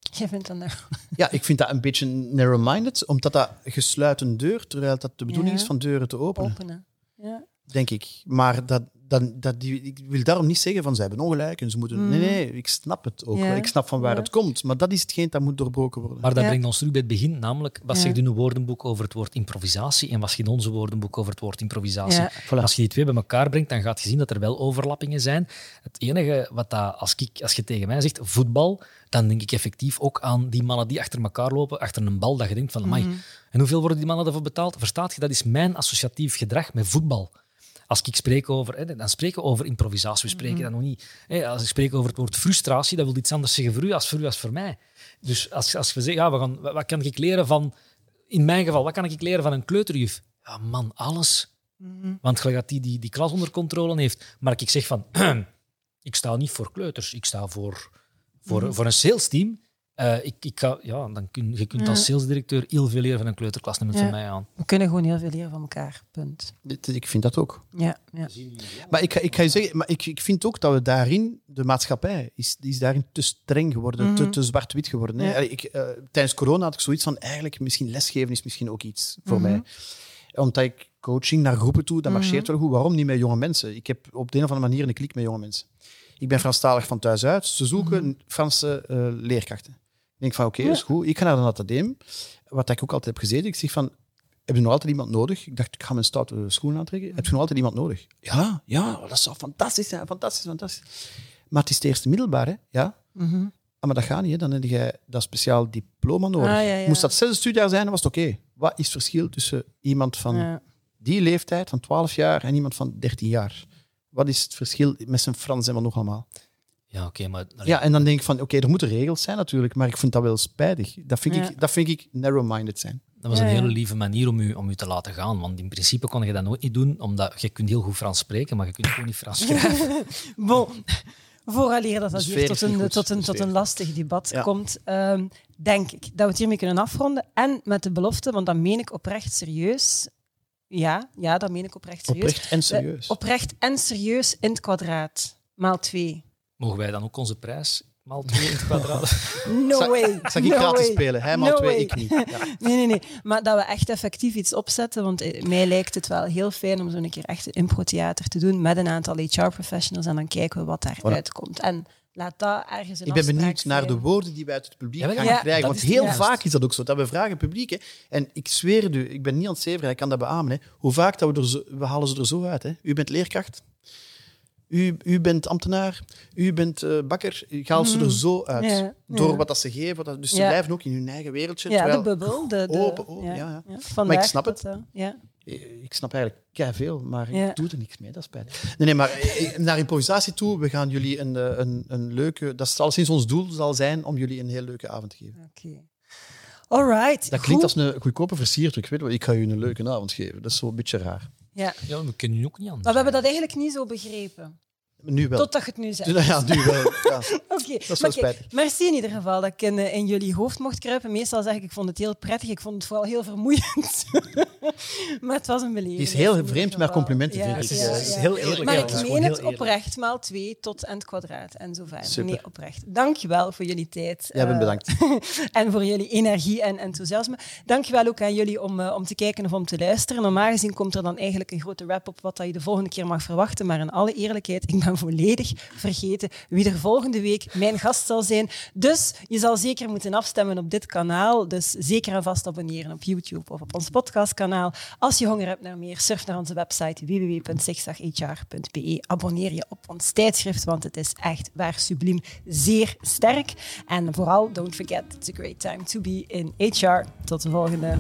Jij vindt dat nou... Ja, ik vind dat een beetje narrow-minded, omdat dat gesluiten deur, terwijl dat de bedoeling Ja. is van deuren te openen, openen? Ja. denk ik. Maar dat, dat, dat, die, ik wil daarom niet zeggen van zij hebben ongelijk en ze moeten... Nee, nee, ik snap het ook. Ja. Ik snap van waar Ja. het komt, maar dat is hetgeen dat moet doorbroken worden. Maar dat Ja. brengt ons terug bij het begin, namelijk wat Ja. zegt in uw woordenboek over het woord improvisatie en wat zegt in onze woordenboek over het woord improvisatie. Ja. Voilà. Als je die twee bij elkaar brengt, dan gaat je zien dat er wel overlappingen zijn. Het enige wat dat, als, ik, als je tegen mij zegt voetbal, dan denk ik effectief ook aan die mannen die achter elkaar lopen, achter een bal, dat je denkt van, amai, en hoeveel worden die mannen daarvoor betaald? Verstaat je, dat is mijn associatief gedrag met voetbal. Als ik spreek over, hè, dan spreken we over improvisatie, we spreken dan nog niet. Hè, als ik spreek over het woord frustratie, dat wil iets anders zeggen voor u als voor u als voor mij. Dus als, als we zeggen, ja, we gaan, wat kan ik leren van, in mijn geval, wat kan ik leren van een kleuterjuf? Ja, man, alles. Want gelijk dat die, die die klas onder controle heeft. Maar ik zeg van, (clears throat) ik sta niet voor kleuters, ik sta voor, voor, voor een sales Eh, ik, ik ga, ja, dan kun, je kunt als salesdirecteur heel veel leren van een kleuterklas, neem het Ja. van mij aan. We kunnen gewoon heel veel leren van elkaar. Punt. Ik vind dat ook. Ja, ja. Maar ik, ga- ik ga je zeggen, maar ik, ik vind ook dat we daarin, de maatschappij, is, die is daarin te streng geworden, te, te zwart-wit geworden. Hè. Mhm. Ja. Ik, eh, tijdens corona had ik zoiets van, eigenlijk misschien lesgeven is misschien ook iets voor Mhm. mij. Omdat ik coaching naar groepen toe, dat marcheert wel goed. Waarom niet met jonge mensen? Ik heb op de een of andere manier een klik met jonge mensen. Ik ben Franstalig van thuis uit. Ze zoeken Mhm. Franse eh, leerkrachten. Ik denk van, oké, dat is goed. Ik ga naar een acadeem, wat ik ook altijd heb gezeten. Ik zeg van, heb je nog altijd iemand nodig? Ik dacht, ik ga mijn stoute schoenen aantrekken. Heb je nog altijd iemand nodig? Ja, ja, dat zou fantastisch zijn. Fantastisch, fantastisch. Maar het is het eerste middelbaar, hè? Ja. Mhm. Ah, maar dat gaat niet, hè. Dan heb je dat speciaal diploma nodig. Ah, ja, ja. Moest dat zesde studiejaar zijn, dan was het oké. Wat is het verschil tussen iemand van die leeftijd, van 12 jaar, en iemand van 13 jaar? Wat is het verschil met zijn Frans en wat nog allemaal? Ja, oké, maar... Ja, en dan denk ik van, oké, er moeten regels zijn natuurlijk, maar ik vind dat wel spijtig. Dat vind, Ja. ik, dat vind ik narrow-minded zijn. Dat was een ja. hele lieve manier om u, om u te laten gaan. Want in principe kon je dat nooit niet doen, omdat je kunt heel goed Frans spreken, maar je kunt gewoon niet Frans (laughs) schrijven. Bon, vooraleer dat dat hier tot een, tot, een, tot een lastig debat Ja. komt, ehm, denk ik dat we het hiermee kunnen afronden. En met de belofte, want dat meen ik oprecht serieus. Ja, ja dat meen ik oprecht serieus. Oprecht en serieus. Eh, oprecht en serieus in het kwadraat. Maal twee. Mogen wij dan ook onze prijs maal twee in het kwadraat? (laughs) No Zal- way. Zal ik no gratis way. spelen? Hij maal No twee, way. ik niet. (laughs) Ja. Nee, nee, nee. Maar dat we echt effectief iets opzetten. Want eh, mij lijkt het wel heel fijn om zo'n keer echt een improtheater te doen met een aantal HR-professionals. En dan kijken we wat daaruit komt. En laat dat ergens een Ik ben benieuwd naar de woorden die wij uit het publiek Ja, gaan ja, krijgen. Want heel juist. vaak is dat ook zo. Dat we vragen publiek. Hè. En ik zweer het u, ik ben niet aan het zeveren, ik kan dat beamen. Hè. Hoe vaak dat we er zo, we halen ze er zo uit. Hè. U bent leerkracht. U, u bent ambtenaar. U bent eh, bakker. Je haalt ze er zo uit. Mhm. Ja, Door ja. wat dat ze geven. dat- dus ze Ja. blijven ook in hun eigen wereldje. Ja, terwijl- de bubbel. De, de, Open, open, ja, ja. Vandaag Maar ik snap eh, ja. Ik snap eigenlijk kei veel, maar Ja. ik doe er niks mee. Dat is spijtig. Nee, nee, maar eh, naar improvisatie toe, we gaan jullie een, eh, een, een leuke... Dat zal sinds ons doel zal zijn om jullie een heel leuke avond te geven. Oké. All right. Dat klinkt als een goedkope versierdruk. Ik weet wel, ik ga je een leuke avond geven. Dat is zo een beetje raar. Ja. Ja, we kunnen nu ook niet anders. Maar we hebben dat eigenlijk niet zo begrepen. Nu wel. Totdat je het nu zegt. Nou ja, nu wel. (laughs) Ja. Oké, maar kijk, merci in ieder geval dat ik in, eh, in jullie hoofd mocht kruipen. Meestal zeg ik, ik vond het heel prettig, ik vond het vooral heel vermoeiend. (laughs) maar het was een beleving. Die is heel vreemd met geval. complimenten, Ja, vind ik. ja, Het is heel eerlijk. Maar ik meen het oprecht, maal twee tot en het kwadraat en zo verder. Super. Nee, oprecht. Dankjewel voor jullie tijd. Jij bent eh, bedankt. (laughs) en voor jullie energie en enthousiasme. Dankjewel ook aan jullie om, eh, om te kijken of om te luisteren. Normaal gezien komt er dan eigenlijk een grote wrap-up wat dat je de volgende keer mag verwachten. Maar in alle eerlijkheid, ik volledig vergeten wie er volgende week mijn gast zal zijn. Dus je zal zeker moeten afstemmen op dit kanaal. Dus zeker en vast abonneren op YouTube of op ons podcastkanaal. Als je honger hebt naar meer, surf naar onze website www.zigzaghr.be. Abonneer je op ons tijdschrift, want het is echt waar subliem zeer sterk. En vooral, don't forget, it's a great time to be in HR. Tot de volgende.